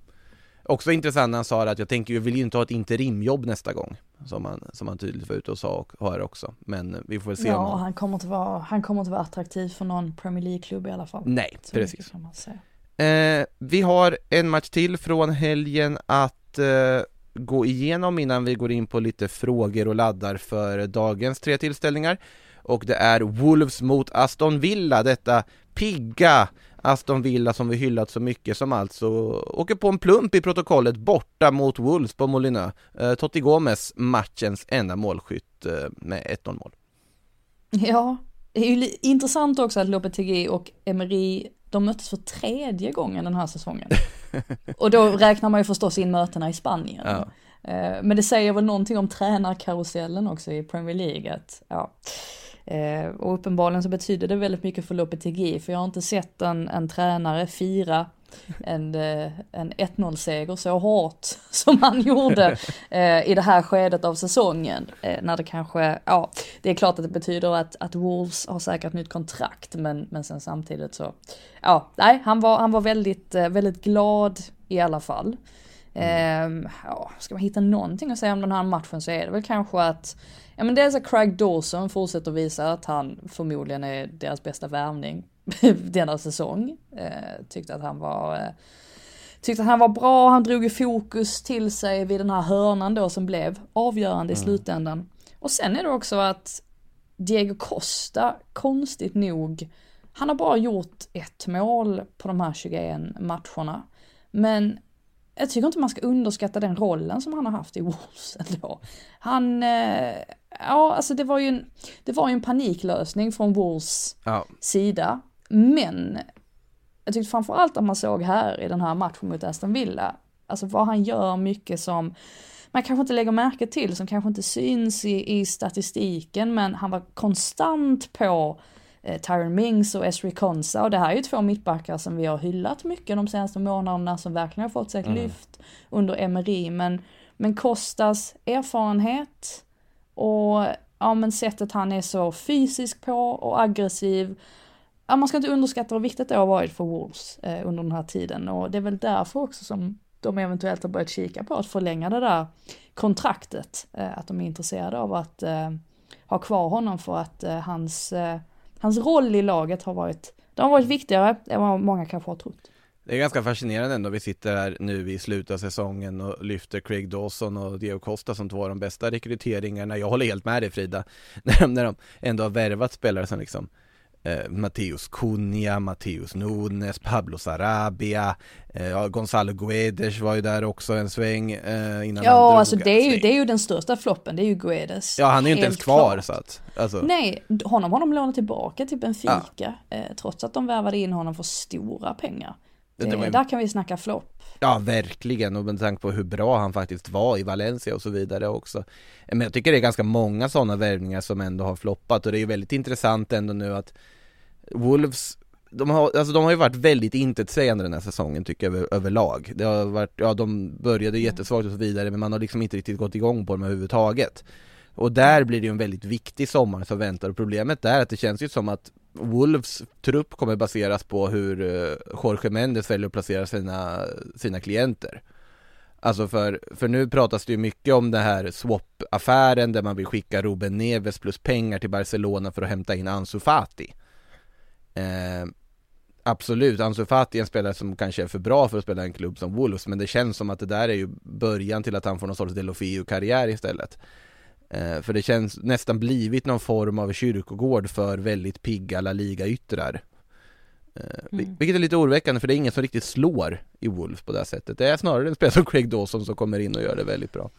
Också intressant när han sa det att jag tänker, jag vill ju inte ha ett interimjobb nästa gång Som han, som han tydligt var ute och sa och har också. Men eh, vi får väl se om Ja, han... han kommer inte vara, han kommer inte vara attraktiv för någon Premier League-klubb i alla fall. Nej, Så precis. Eh, vi har en match till från helgen att eh, gå igenom innan vi går in på lite frågor och laddar för dagens tre tillställningar. Och det är Wolves mot Aston Villa, detta pigga Aston Villa som vi hyllat så mycket som alltså åker på en plump i protokollet borta mot Wolves på Molinö. Eh, Totti Gomes matchens enda målskytt eh, med 1-0 mål. Ja, det är ju intressant också att Lopetegui och Emery, de möttes för tredje gången den här säsongen. och då räknar man ju förstås in mötena i Spanien. Ja. Eh, Men det säger väl någonting om tränarkarusellen också i Premier League. Att, ja. Eh, Och uppenbarligen så betyder det väldigt mycket för Lopetegui, för jag har inte sett en, en tränare fira en, eh, en 1-0-seger så hårt som han gjorde eh, i det här skedet av säsongen. Eh, när det kanske, ja, det är klart att det betyder att, att Wolves har säkert nytt kontrakt, men, men sen samtidigt så, ja, nej, han var, han var väldigt, eh, väldigt glad i alla fall. Ehm, ja, ska man hitta någonting att säga om den här matchen så är det väl kanske att Ja men dels att Craig Dawson fortsätter visa att han förmodligen är deras bästa värvning denna säsong. Eh, tyckte att han var eh, Tyckte att han var bra, han drog ju fokus till sig vid den här hörnan då som blev avgörande i slutändan. Och sen är det också att Diego Costa, konstigt nog, han har bara gjort ett mål på de här 21 matcherna. Men jag tycker inte man ska underskatta den rollen som han har haft i Wolves ändå. Han, eh, ja alltså det var ju en, det var ju en paniklösning från Wolves Ja, sida. Men jag tyckte framförallt att man såg här i den här matchen mot Aston Villa, alltså vad han gör mycket som man kanske inte lägger märke till, som kanske inte syns i, i statistiken, men han var konstant på Tyron Mings och Esri Konsa och det här är ju två mittbackar som vi har hyllat mycket de senaste månaderna som verkligen har fått sig ett lyft under Emery, men, men Kostas erfarenhet och ja men sättet han är så fysisk på och aggressiv. Ja, man ska inte underskatta hur viktigt det har varit för Wolves eh, under den här tiden och det är väl därför också som de eventuellt har börjat kika på att förlänga det där kontraktet. Eh, att de är intresserade av att eh, ha kvar honom för att eh, hans, eh, hans roll i laget har varit, det har varit viktigare än vad många kanske har trott. det är ganska fascinerande ändå. Vi sitter här nu i slutet av säsongen och lyfter Craig Dawson och Diego Costa som två av de bästa rekryteringarna. Jag håller helt med dig Frida. När de, när de ändå har värvat spelare som liksom eh, Matteus Cunha, Matteus Nunes, Pablo Sarabia, eh, ja, Gonzalo Guedes var ju där också en sväng eh, innan Ja, alltså det är, ju, det är ju den största floppen, det är ju Guedes. Ja, han är ju inte ens kvar klart. så att, alltså. Nej, honom har de lånat tillbaka till Benfica, eh, trots att de värvade in honom för stora pengar. Det Där kan vi snacka flopp. Ja, verkligen. Och med tanke på hur bra han faktiskt var i Valencia och så vidare också. Men jag tycker det är ganska många sådana värvningar som ändå har floppat och det är ju väldigt intressant ändå nu att Wolves de har, alltså de har ju varit väldigt intetsägande den här säsongen tycker jag över, överlag. Det har varit, ja de började jättesvagt och så vidare men man har liksom inte riktigt gått igång på dem överhuvudtaget. Och där blir det ju en väldigt viktig sommar som väntar och problemet är att det känns ju som att Wolves trupp kommer baseras på hur eh, Jorge Mendes väljer att placera sina, sina klienter. Alltså för, för nu pratas det ju mycket om den här swap-affären där man vill skicka Ruben Neves plus pengar till Barcelona för att hämta in Ansu Fati. Eh, absolut, Ansu Fati är en spelare som kanske är för bra för att spela i en klubb som Wolves men det känns som att det där är ju början till att han får någon sorts Delofeu-karriär istället. Eh, för det känns nästan blivit någon form av kyrkogård för väldigt pigga La Liga-yttrar. Eh, Mm. Vilket är lite oroväckande för det är ingen som riktigt slår i Wolves på det här sättet. Det är snarare en spelare som Craig Dawson som kommer in och gör det väldigt bra.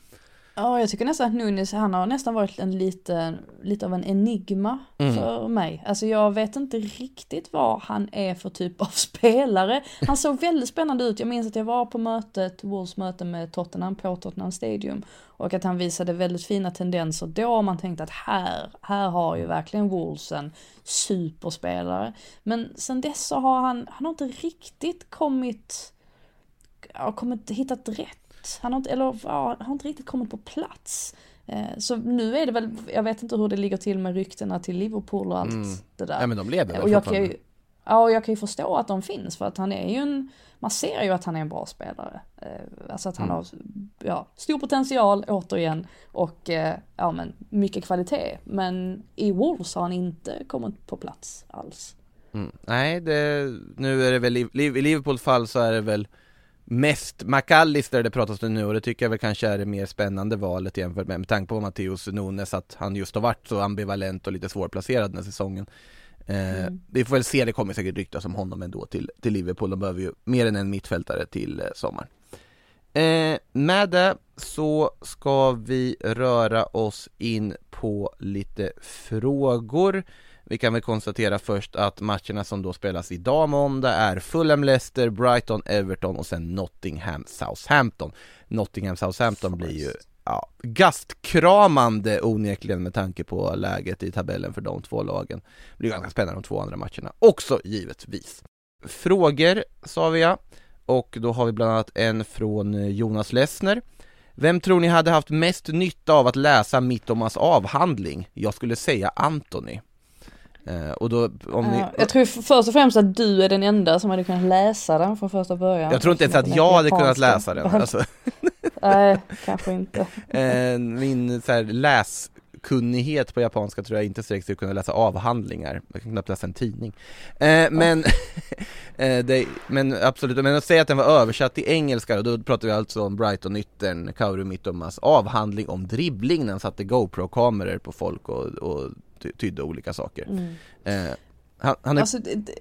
Ja, jag tycker nästan att Nunes, han har nästan varit en lite, lite av en enigma Mm. för mig. Alltså jag vet inte riktigt vad han är för typ av spelare. Han såg väldigt spännande ut. Jag minns att jag var på mötet, Wolves möte med Tottenham på Tottenham Stadium. Och att han visade väldigt fina tendenser då. Man tänkte att här, här har ju verkligen Wolves en superspelare. Men sen dess så har han, han har inte riktigt kommit, ja, kommit, hittat rätt. Han har inte, eller ja, har inte riktigt kommit på plats. Eh, Så nu är det väl, jag vet inte hur det ligger till med ryktena till Liverpool och allt det där. Mm. Ja men de lever väl och jag kan ju, ja, och jag kan ju förstå att de finns för att han är ju en, man ser ju att han är en bra spelare. Eh, Alltså att han Mm. har ja, stor potential återigen och eh, ja, men mycket kvalitet. Men i Wolves har han inte kommit på plats alls. Mm. Nej, det, nu är det väl, i, i Liverpools fall så är det väl mest McAllister det pratas om nu och det tycker jag väl kanske är det mer spännande valet jämfört med, med tanke på Matteus Nunes att han just har varit så ambivalent och lite svårplacerad den här säsongen. Eh, Mm. Vi får väl se, det kommer säkert ryktas om honom ändå till, till Liverpool, de behöver ju mer än en mittfältare till eh, sommaren. Eh, med det så ska vi röra oss in på lite frågor. Vi kan väl konstatera först att matcherna som då spelas idag måndag är Fulham, Leicester, Brighton, Everton och sen Nottingham, Southampton. Nottingham, Southampton blir ju ja, gastkramande onekligen med tanke på läget i tabellen för de två lagen. Det blir ganska spännande de två andra matcherna också givetvis. Frågor sa vi ja, och då har vi bland annat en från eh, Jonas Lessner. Vem tror ni hade haft mest nytta av att läsa Mittomas avhandling? Jag skulle säga Anthony. Eh, och då, om ni, Ja, jag tror först och främst att du är den enda som hade kunnat läsa den från första början. jag tror inte ens att jag hade kunnat läsa den, alltså. Nej, kanske inte. Eh, min så här, läskunnighet på japanska tror jag inte sig att kunna läsa avhandlingar, jag kan knappt läsa en tidning. Eh, men, eh, det, men absolut, men att säga att den var översatt till engelska, då pratar vi alltså om Brighton-yttern Kauru Mittomas avhandling om dribbling när han satte GoPro-kameror på folk och, och ty- tydde olika saker. Eh, han, han, är, Alltså, det,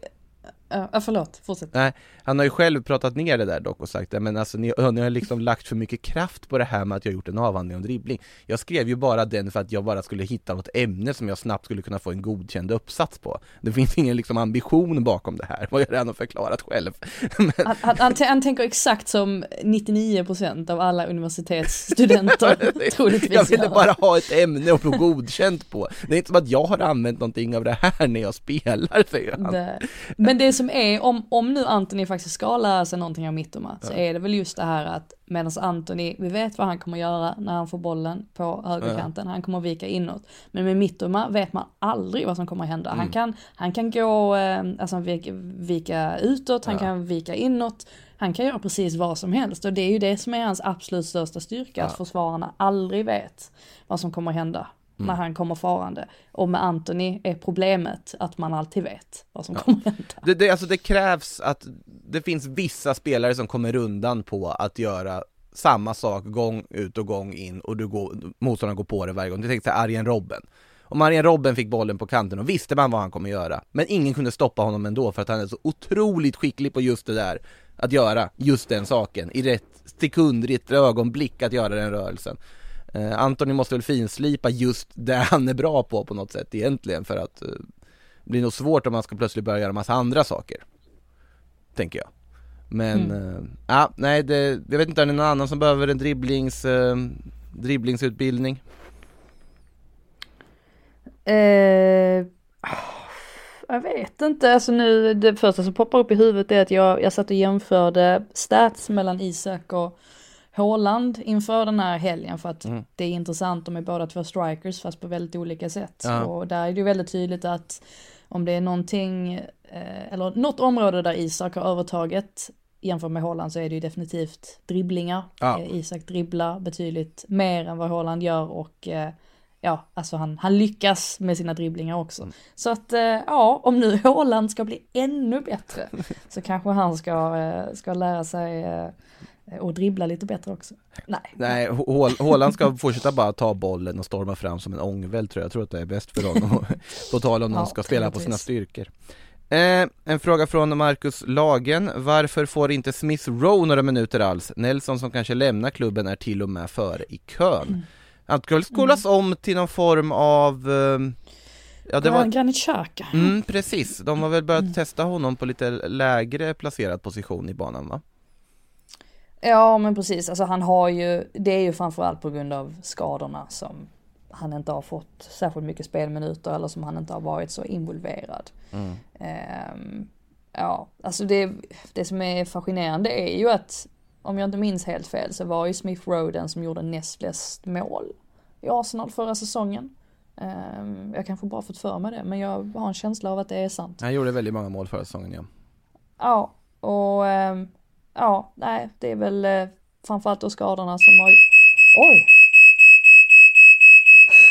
ja, förlåt, fortsätt. Nej, han har ju själv pratat ner det där dock och sagt det, men alltså ni, ni har liksom lagt för mycket kraft på det här med att jag gjort en avhandling om dribbling. Jag skrev ju bara den för att jag bara skulle hitta något ämne som jag snabbt skulle kunna få en godkänd uppsats på. Det finns ingen liksom ambition bakom det här, vad jag redan har förklarat själv. men, Han, han, han, han tänker exakt som 99% av alla universitetsstudenter troligtvis jag ville bara ha ett ämne att få godkänt på. Det är inte som att jag har använt någonting av det här när jag spelar, säger han. Det. Men det som är, om, om nu Anthony faktiskt ska lära sig någonting av Mittoma, så är det väl just det här att medan Anthony, vi vet vad han kommer göra när han får bollen på högerkanten, han kommer vika inåt. Men med Mittoma vet man aldrig vad som kommer hända. Han, kan, han kan gå, eh, alltså vika, vika utåt, han kan vika inåt, han kan göra precis vad som helst och det är ju det som är hans absolut största styrka, att försvararna aldrig vet vad som kommer hända när han kommer farande. Och med Anthony är problemet att man alltid vet vad som kommer hända. Det, det, alltså det krävs att det finns vissa spelare som kommer undan på att göra samma sak gång ut och gång in och du går, motståndaren går på det varje gång. Tänkte säga Arjen Robben. Om Arjen Robben fick bollen på kanten och visste man vad han kommer göra. Men ingen kunde stoppa honom ändå för att han är så otroligt skicklig på just det där. Att göra just den saken i rätt sekund, i ett ögonblick att göra den rörelsen. Eh, Antoni måste väl finslipa just det han är bra på på något sätt egentligen för att eh, det blir nog svårt om man ska plötsligt börja göra massa andra saker. Tänker jag. Men, eh, ja, nej det, jag vet inte, är det någon annan som behöver en dribblings, eh, dribblingsutbildning? Eh, jag vet inte, alltså nu det första som poppar upp i huvudet är att jag, jag satt och jämförde stats mellan Isak och Haaland inför den här helgen för att det är intressant, de är båda två strikers fast på väldigt olika sätt. Ja. Och där är det ju väldigt tydligt att om det är någonting, eh, eller något område där Isak har övertaget jämfört med Haaland så är det ju definitivt dribblingar. Ja. Eh, Isak dribblar betydligt mer än vad Haaland gör och eh, ja, alltså han, han lyckas med sina dribblingar också. Så att ja, om nu Haaland ska bli ännu bättre så kanske han ska, ska lära sig och dribbla lite bättre också. Nej. Nej, Hå- Haaland ska fortsätta bara ta bollen och storma fram som en ångvält tror jag, jag tror att det är bäst för honom På tal om någon Ja, ska spela på sina styrkor eh, En fråga från Marcus Lagen, varför får inte Smith Rowe några minuter alls? Nelson som kanske lämnar klubben är till och med före i kön Han ska väl skolas om till någon form av eh, Ja det var, Granit Xhaka. mm, precis, de har väl börjat testa honom på lite lägre placerad position i banan va? Ja men precis, alltså han har ju, det är ju framförallt på grund av skadorna som han inte har fått särskilt mycket spelminuter eller som han inte har varit så involverad. Ehm, ja, alltså det, det som är fascinerande är ju att om jag inte minns helt fel så var ju Smith Rowe den som gjorde näst flest mål i Arsenal förra säsongen. Ehm, jag kanske bara fått för mig det men jag har en känsla av att det är sant. Han gjorde väldigt många mål förra säsongen ja Ja, och ehm, ja, nej, det är väl eh, framförallt då skadorna som har... Oj!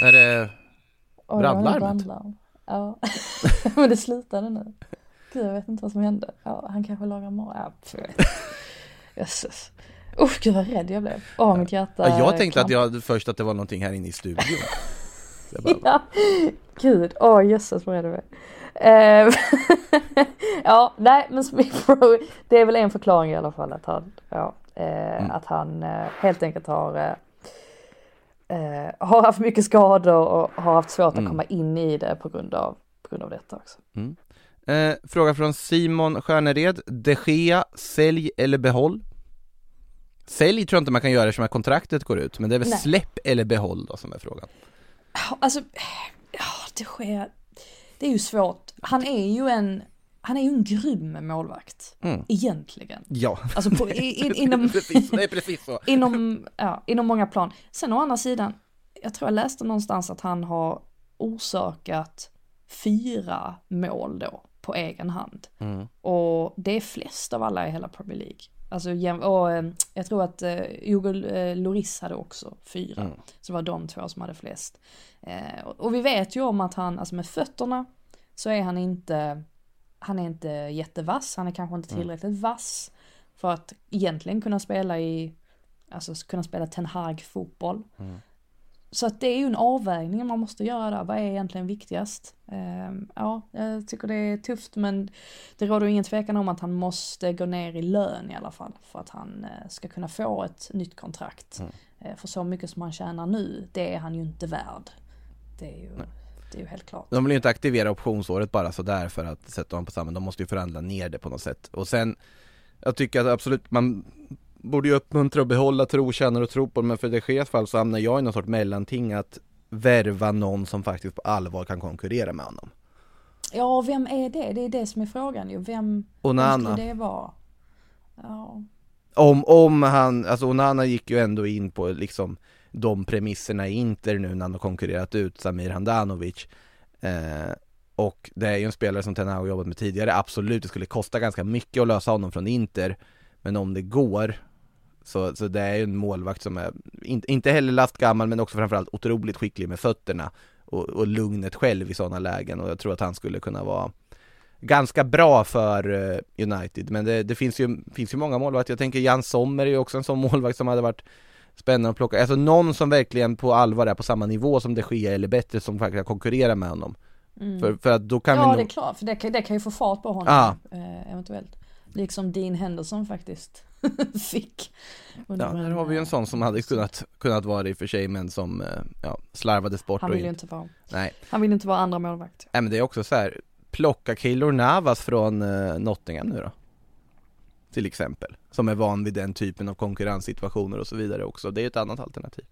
Är det Oj, Brandlarmet? brandlarm. Ja, men det slutade nu. Gud, jag vet inte vad som hände. Ja, han kanske lagar mat. Ja. Jösses. Usch, gud vad rädd jag blev. Åh, mitt hjärta Ja, jag tänkte att jag först att det var någonting här inne i studion Jag bara, Ja, gud, åh jösses vad är det med. Eh, ja, nej men Smith Rowe, det är väl en förklaring i alla fall att han, ja, eh, att han eh, helt enkelt har eh, har haft mycket skador och har haft svårt att komma in i det på grund av, på grund av detta också. Eh, fråga från Simon Stjärnered, de Gea, sälj eller behåll? Sälj tror jag inte man kan göra eftersom kontraktet går ut, men det är väl Nej. släpp eller behåll då som är frågan. Alltså, ja det sker, det är ju svårt. Han är ju en, han är ju en grym målvakt. Mm. Egentligen. Ja, Alltså på, i, in, inom, precis, det är precis så. inom, ja, inom många plan. Sen å andra sidan, jag tror jag läste någonstans att han har orsakat fyra mål då på egen hand. Mm. Och det är flest av alla i hela Premier League. Alltså, och eh, jag tror att eh, Hugo eh, Lloris hade också fyra. Mm. Så det var de två som hade flest. Eh, och- vi vet ju om att han, alltså med fötterna, så är han inte, han är inte jättevass, han är kanske inte tillräckligt vass för att egentligen kunna spela i, alltså kunna spela Ten Hag fotboll. Så att det är ju en avvägning man måste göra där, vad är egentligen viktigast? Ehm, ja, jag tycker det är tufft men det råder ingen tvekan om att han måste gå ner i lön i alla fall för att han eh, ska kunna få ett nytt kontrakt. Eh, för så mycket som han tjänar nu, det är han ju inte värd. Det är ju, det är ju helt klart. De vill ju inte aktivera optionsåret bara sådär för att sätta dem på samma, de måste ju förhandla ner det på något sätt. Och sen, jag tycker att absolut, man borde ju uppmuntra och behålla trotjänare och tro på det, men för det sker fall så hamnar jag i någon sorts mellanting att värva någon som faktiskt på allvar kan konkurrera med honom. Ja, vem är det? Det är det som är frågan ju. Vem, vem Onana. skulle det vara? Ja, Om, om han, alltså Onana gick ju ändå in på liksom de premisserna i Inter nu när han har konkurrerat ut Samir Handanovic eh, Och det är ju en spelare som Ten har jobbat med tidigare, absolut det skulle kosta ganska mycket att lösa honom från Inter Men om det går så, så det är ju en målvakt som är, inte, inte heller lastgammal men också framförallt otroligt skicklig med fötterna och, och lugnet själv i sådana lägen och jag tror att han skulle kunna vara ganska bra för eh, United, men det, det finns, ju, finns ju många målvakter. Jag tänker Jan Sommer är ju också en sån målvakt som hade varit spännande att plocka. Alltså någon som verkligen på allvar är på samma nivå som de Gea eller bättre som faktiskt kan konkurrera med honom. För, för att då kan ja vi det är nog... klart, för det kan, det kan ju få fart på honom Ja. eh, eventuellt. Liksom Dean Henderson faktiskt fick. Ja, där har vi ju en sån som hade kunnat, kunnat vara det i och för sig men som eh, ja, slarvades bort Han vill ju inte... vara, Nej. han vill inte vara andra målvakt. Nej men det är också så här. plocka Keylor Navas från eh, Nottingham nu då Till exempel, som är van vid den typen av konkurrenssituationer och så vidare också, det är ett annat alternativ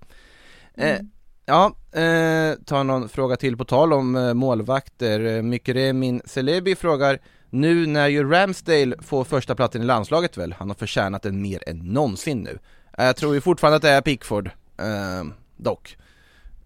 eh, Ja, eh, ta någon fråga till på tal om eh, målvakter, eh, Mykremin Celebi frågar Nu när ju Ramsdale får första platsen i landslaget väl, han har förtjänat den mer än någonsin nu eh, Jag tror ju fortfarande att det är Pickford, eh, dock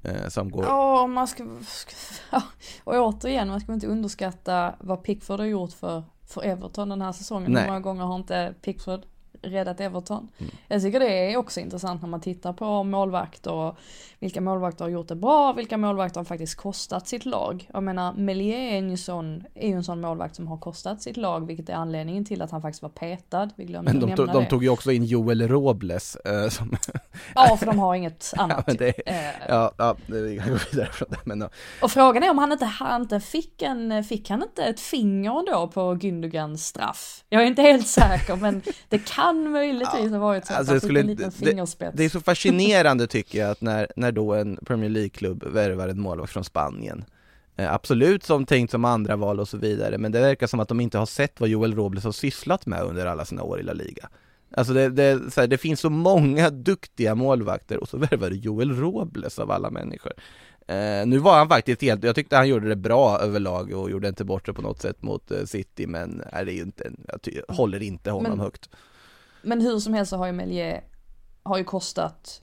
eh, Som går Ja, man ska, och återigen, man ska inte underskatta vad Pickford har gjort för, för Everton den här säsongen. Nej. Hur många gånger har inte Pickford räddat Everton? Mm. Jag tycker det är också intressant när man tittar på målvakter och vilka målvakter har gjort det bra, vilka målvakter har faktiskt kostat sitt lag. Jag menar, Melier är ju en sån, är ju en sån målvakt som har kostat sitt lag, vilket är anledningen till att han faktiskt var petad. Vi glömde Men de, tog, de tog ju också in Joel Robles eh, som Ja, för de har inget annat. Ja, men det, Eh, ja, ja, vi kan gå vidare från det men ja. Och frågan är om han inte, han inte fick en, fick han inte ett finger då på Gündogans straff? Jag är inte helt säker men det kan möjligtvis ha varit så att Alltså, han fick skulle, en liten det, fingerspets. det är så fascinerande tycker jag att när, när då en Premier League-klubb värvar en målvakt från Spanien. Eh, Absolut som tänkt som andra val och så vidare, men det verkar som att de inte har sett vad Joel Robles har sysslat med under alla sina år i La Liga. Alltså det, det, så här, det finns så många duktiga målvakter och så värvar du Joel Robles av alla människor. Eh, Nu var han faktiskt helt, jag tyckte han gjorde det bra överlag och gjorde inte bort det på något sätt mot eh, City men det är ju inte, jag ty, håller inte honom Men- högt Men hur som helst så har ju Melier, har ju kostat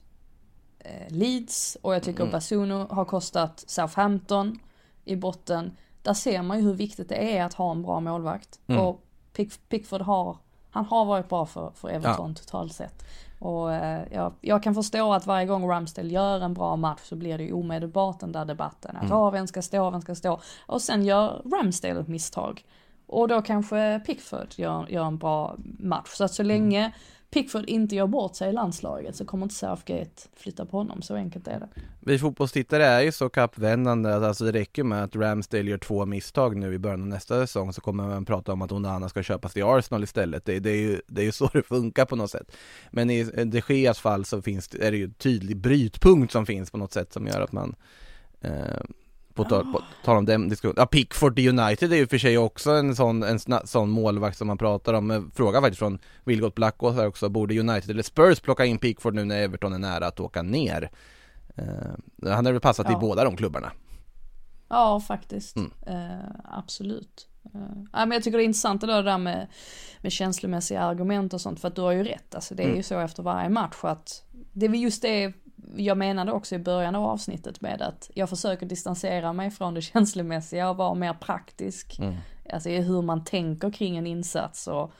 eh, Leeds och jag tycker Mm. Basuno har kostat Southampton i botten. Där ser man ju hur viktigt det är att ha en bra målvakt. Mm. Och Pick, Pickford har, han har varit bra för, för Everton totalt sett. Och eh, jag, jag kan förstå att varje gång Ramsdale gör en bra match så blir det ju omedelbart den där debatten. Att ja, vem ska stå, vem ska stå? Och sen gör Ramsdale ett misstag. Och då kanske Pickford gör, gör en bra match. Så att så länge Pickford inte gör bort sig i landslaget så kommer inte Southgate flytta på honom, så enkelt är det. Vi fotbollstittare är ju så kappvändande att alltså det räcker med att Ramsdale gör två misstag nu i början av nästa säsong så kommer man prata om att Onana ska köpas till Arsenal istället. Det, det, är ju, det är ju så det funkar på något sätt. Men i de Geas fall så finns det, är det ju en tydlig brytpunkt som finns på något sätt som gör att man eh, på tal, på tal om den diskussionen, ja Pickford i United är ju för sig också en sån, en sna, sån målvakt som man pratar om, fråga faktiskt från Wilgot Blackås här också, borde United eller Spurs plocka in Pickford nu när Everton är nära att åka ner? Uh, han hade väl passat ja. i båda de klubbarna? Ja, faktiskt. Mm. Uh, absolut. Uh, ja, men jag tycker det är intressant det där med, med känslomässiga argument och sånt, för att du har ju rätt. Alltså det är mm. ju så efter varje match att det är just det jag menade också i början av avsnittet med att jag försöker distansera mig från det känslomässiga och vara mer praktisk. Mm. Alltså hur man tänker kring en insats och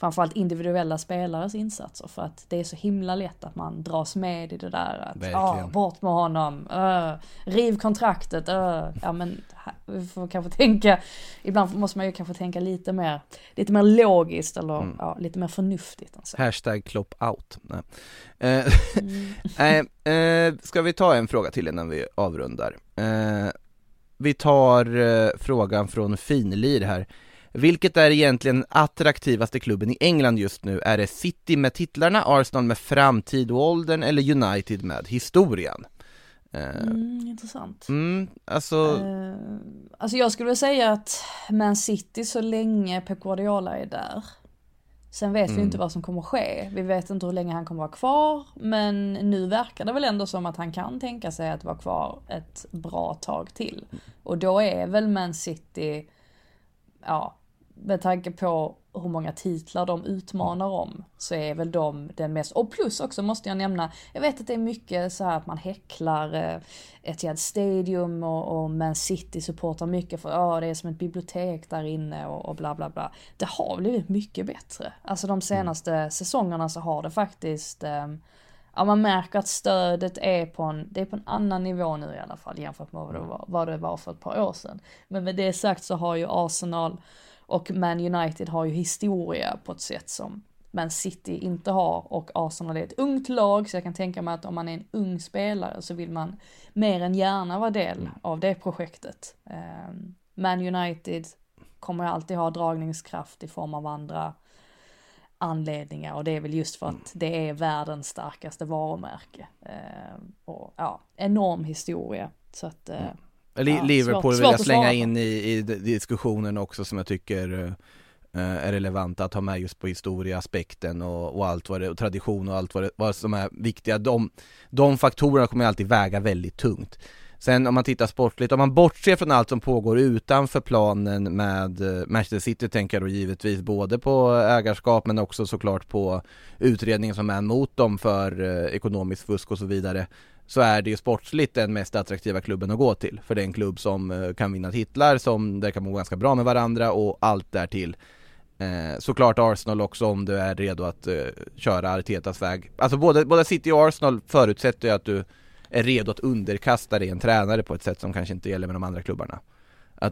framförallt individuella spelares insatser för att det är så himla lätt att man dras med i det där att ah, bort med honom, uh, riv kontraktet, uh. ja men vi får kanske tänka, ibland måste man ju kanske tänka lite mer, lite mer logiskt eller mm. ja, lite mer förnuftigt. Alltså. Hashtag klopp out. Nej. Eh, mm. eh, ska vi ta en fråga till innan vi avrundar? Eh, vi tar eh, frågan från Finlir här. Vilket är egentligen attraktivaste klubben i England just nu? Är det City med titlarna, Arsenal med framtid och åldern eller United med historien? Eh, mm, intressant. Mm, alltså... Uh, alltså jag skulle vilja säga att Man City så länge Pep Guardiola är där. Sen vet mm. vi inte vad som kommer ske. Vi vet inte hur länge han kommer vara kvar. Men nu verkar det väl ändå som att han kan tänka sig att vara kvar ett bra tag till. Och då är väl Man City, ja, med tanke på hur många titlar de utmanar om så är väl de den mest, och plus också måste jag nämna, jag vet att det är mycket så att man häcklar eh, Etihad Stadium och, och Man City supportar mycket för ja det är som ett bibliotek där inne och, och bla bla bla. Det har blivit mycket bättre. Alltså de senaste mm. säsongerna så har det faktiskt eh, Ja man märker att stödet är på en, det är på en annan nivå nu i alla fall jämfört med vad det var, vad det var för ett par år sedan. Men med det sagt så har ju Arsenal och Man United har ju historia på ett sätt som Man City inte har och Arsenal är ett ungt lag så jag kan tänka mig att om man är en ung spelare så vill man mer än gärna vara del mm. av det projektet. Um, Man United kommer alltid ha dragningskraft i form av andra anledningar och det är väl just för att det är världens starkaste varumärke. Um, och ja, enorm historia. Så att uh, Ja, Liverpool svårt, vill jag slänga in i, i diskussionen också som jag tycker uh, är relevant att ha med just på historieaspekten och, och allt vad det, och tradition och allt vad, det, vad som är viktiga. De, de faktorerna kommer alltid väga väldigt tungt. Sen om man tittar sportligt, om man bortser från allt som pågår utanför planen med eh, Manchester City tänker jag då givetvis både på ägarskap men också såklart på utredningen som är mot dem för eh, ekonomiskt fusk och så vidare så är det ju sportsligt den mest attraktiva klubben att gå till. För det är en klubb som eh, kan vinna titlar, som där kan må ganska bra med varandra och allt därtill. Eh, såklart Arsenal också om du är redo att eh, köra Artetas väg. Alltså både, både City och Arsenal förutsätter ju att du är redo att underkasta dig en tränare på ett sätt som kanske inte gäller med de andra klubbarna.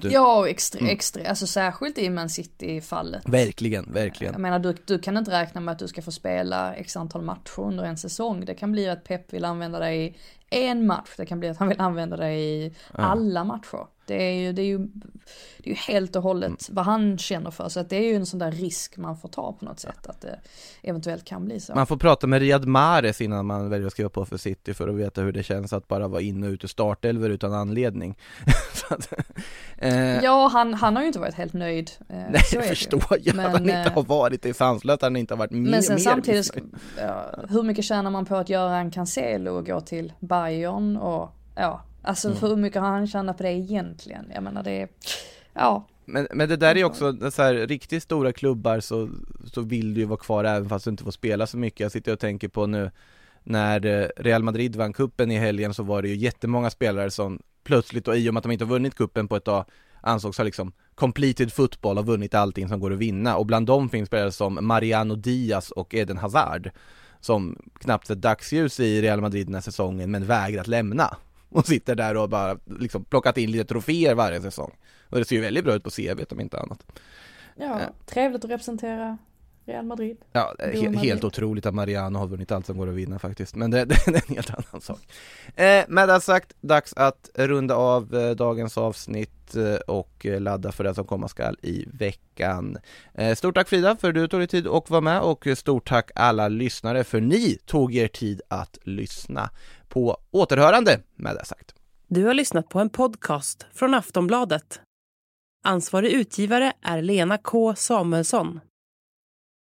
Du... Ja, extra, mm. extra, alltså särskilt i Man City-fallet. Verkligen, verkligen. Jag menar, du, du kan inte räkna med att du ska få spela x antal matcher under en säsong. Det kan bli att Pep vill använda dig en match, det kan bli att han vill använda dig i ja. alla matcher. Det är ju, det är ju, det är ju helt och hållet mm. vad han känner för. Så att det är ju en sån där risk man får ta på något sätt. Att det eventuellt kan bli så. Man får prata med Riyad Mahrez innan man väljer att skriva på för City för att veta hur det känns att bara vara inne och ut ur startelver utan anledning. att, eh. Ja, han, han har ju inte varit helt nöjd. Eh, Nej, det förstår jag men, att han inte eh, har varit. Det är sanslöst att han inte har varit mer Men sen mer samtidigt, ja, hur mycket tjänar man på att göra en Cancelo och gå till Bayern och ja, Alltså mm. hur mycket har han tjänat på det egentligen? Jag menar det ja. Men, men det där är också, så här, riktigt stora klubbar så, så vill du ju vara kvar även fast du inte får spela så mycket. Jag sitter och tänker på nu när eh, Real Madrid vann kuppen i helgen så var det ju jättemånga spelare som plötsligt och i och med att de inte har vunnit kuppen på ett tag ansågs ha liksom completed football och vunnit allting som går att vinna och bland dem finns spelare som Mariano Diaz och Eden Hazard som knappt sett dagsljus i Real Madrid den här säsongen men vägrat lämna och sitter där och bara liksom plockat in lite troféer varje säsong. Och det ser ju väldigt bra ut på CV om inte annat. Ja, trevligt att representera Real Madrid. Ja, det är Jo, he- men helt otroligt att Mariano har vunnit allt som går att vinna faktiskt, men det, det är en helt annan sak. Eh, med det sagt, dags att runda av eh, dagens avsnitt eh, och eh, ladda för det som komma skall i veckan. Eh, stort tack Frida för att du tog dig tid att vara med och stort tack alla lyssnare för ni tog er tid att lyssna. På återhörande med det sagt. Du har lyssnat på en podcast från Aftonbladet. Ansvarig utgivare är Lena K Samuelsson.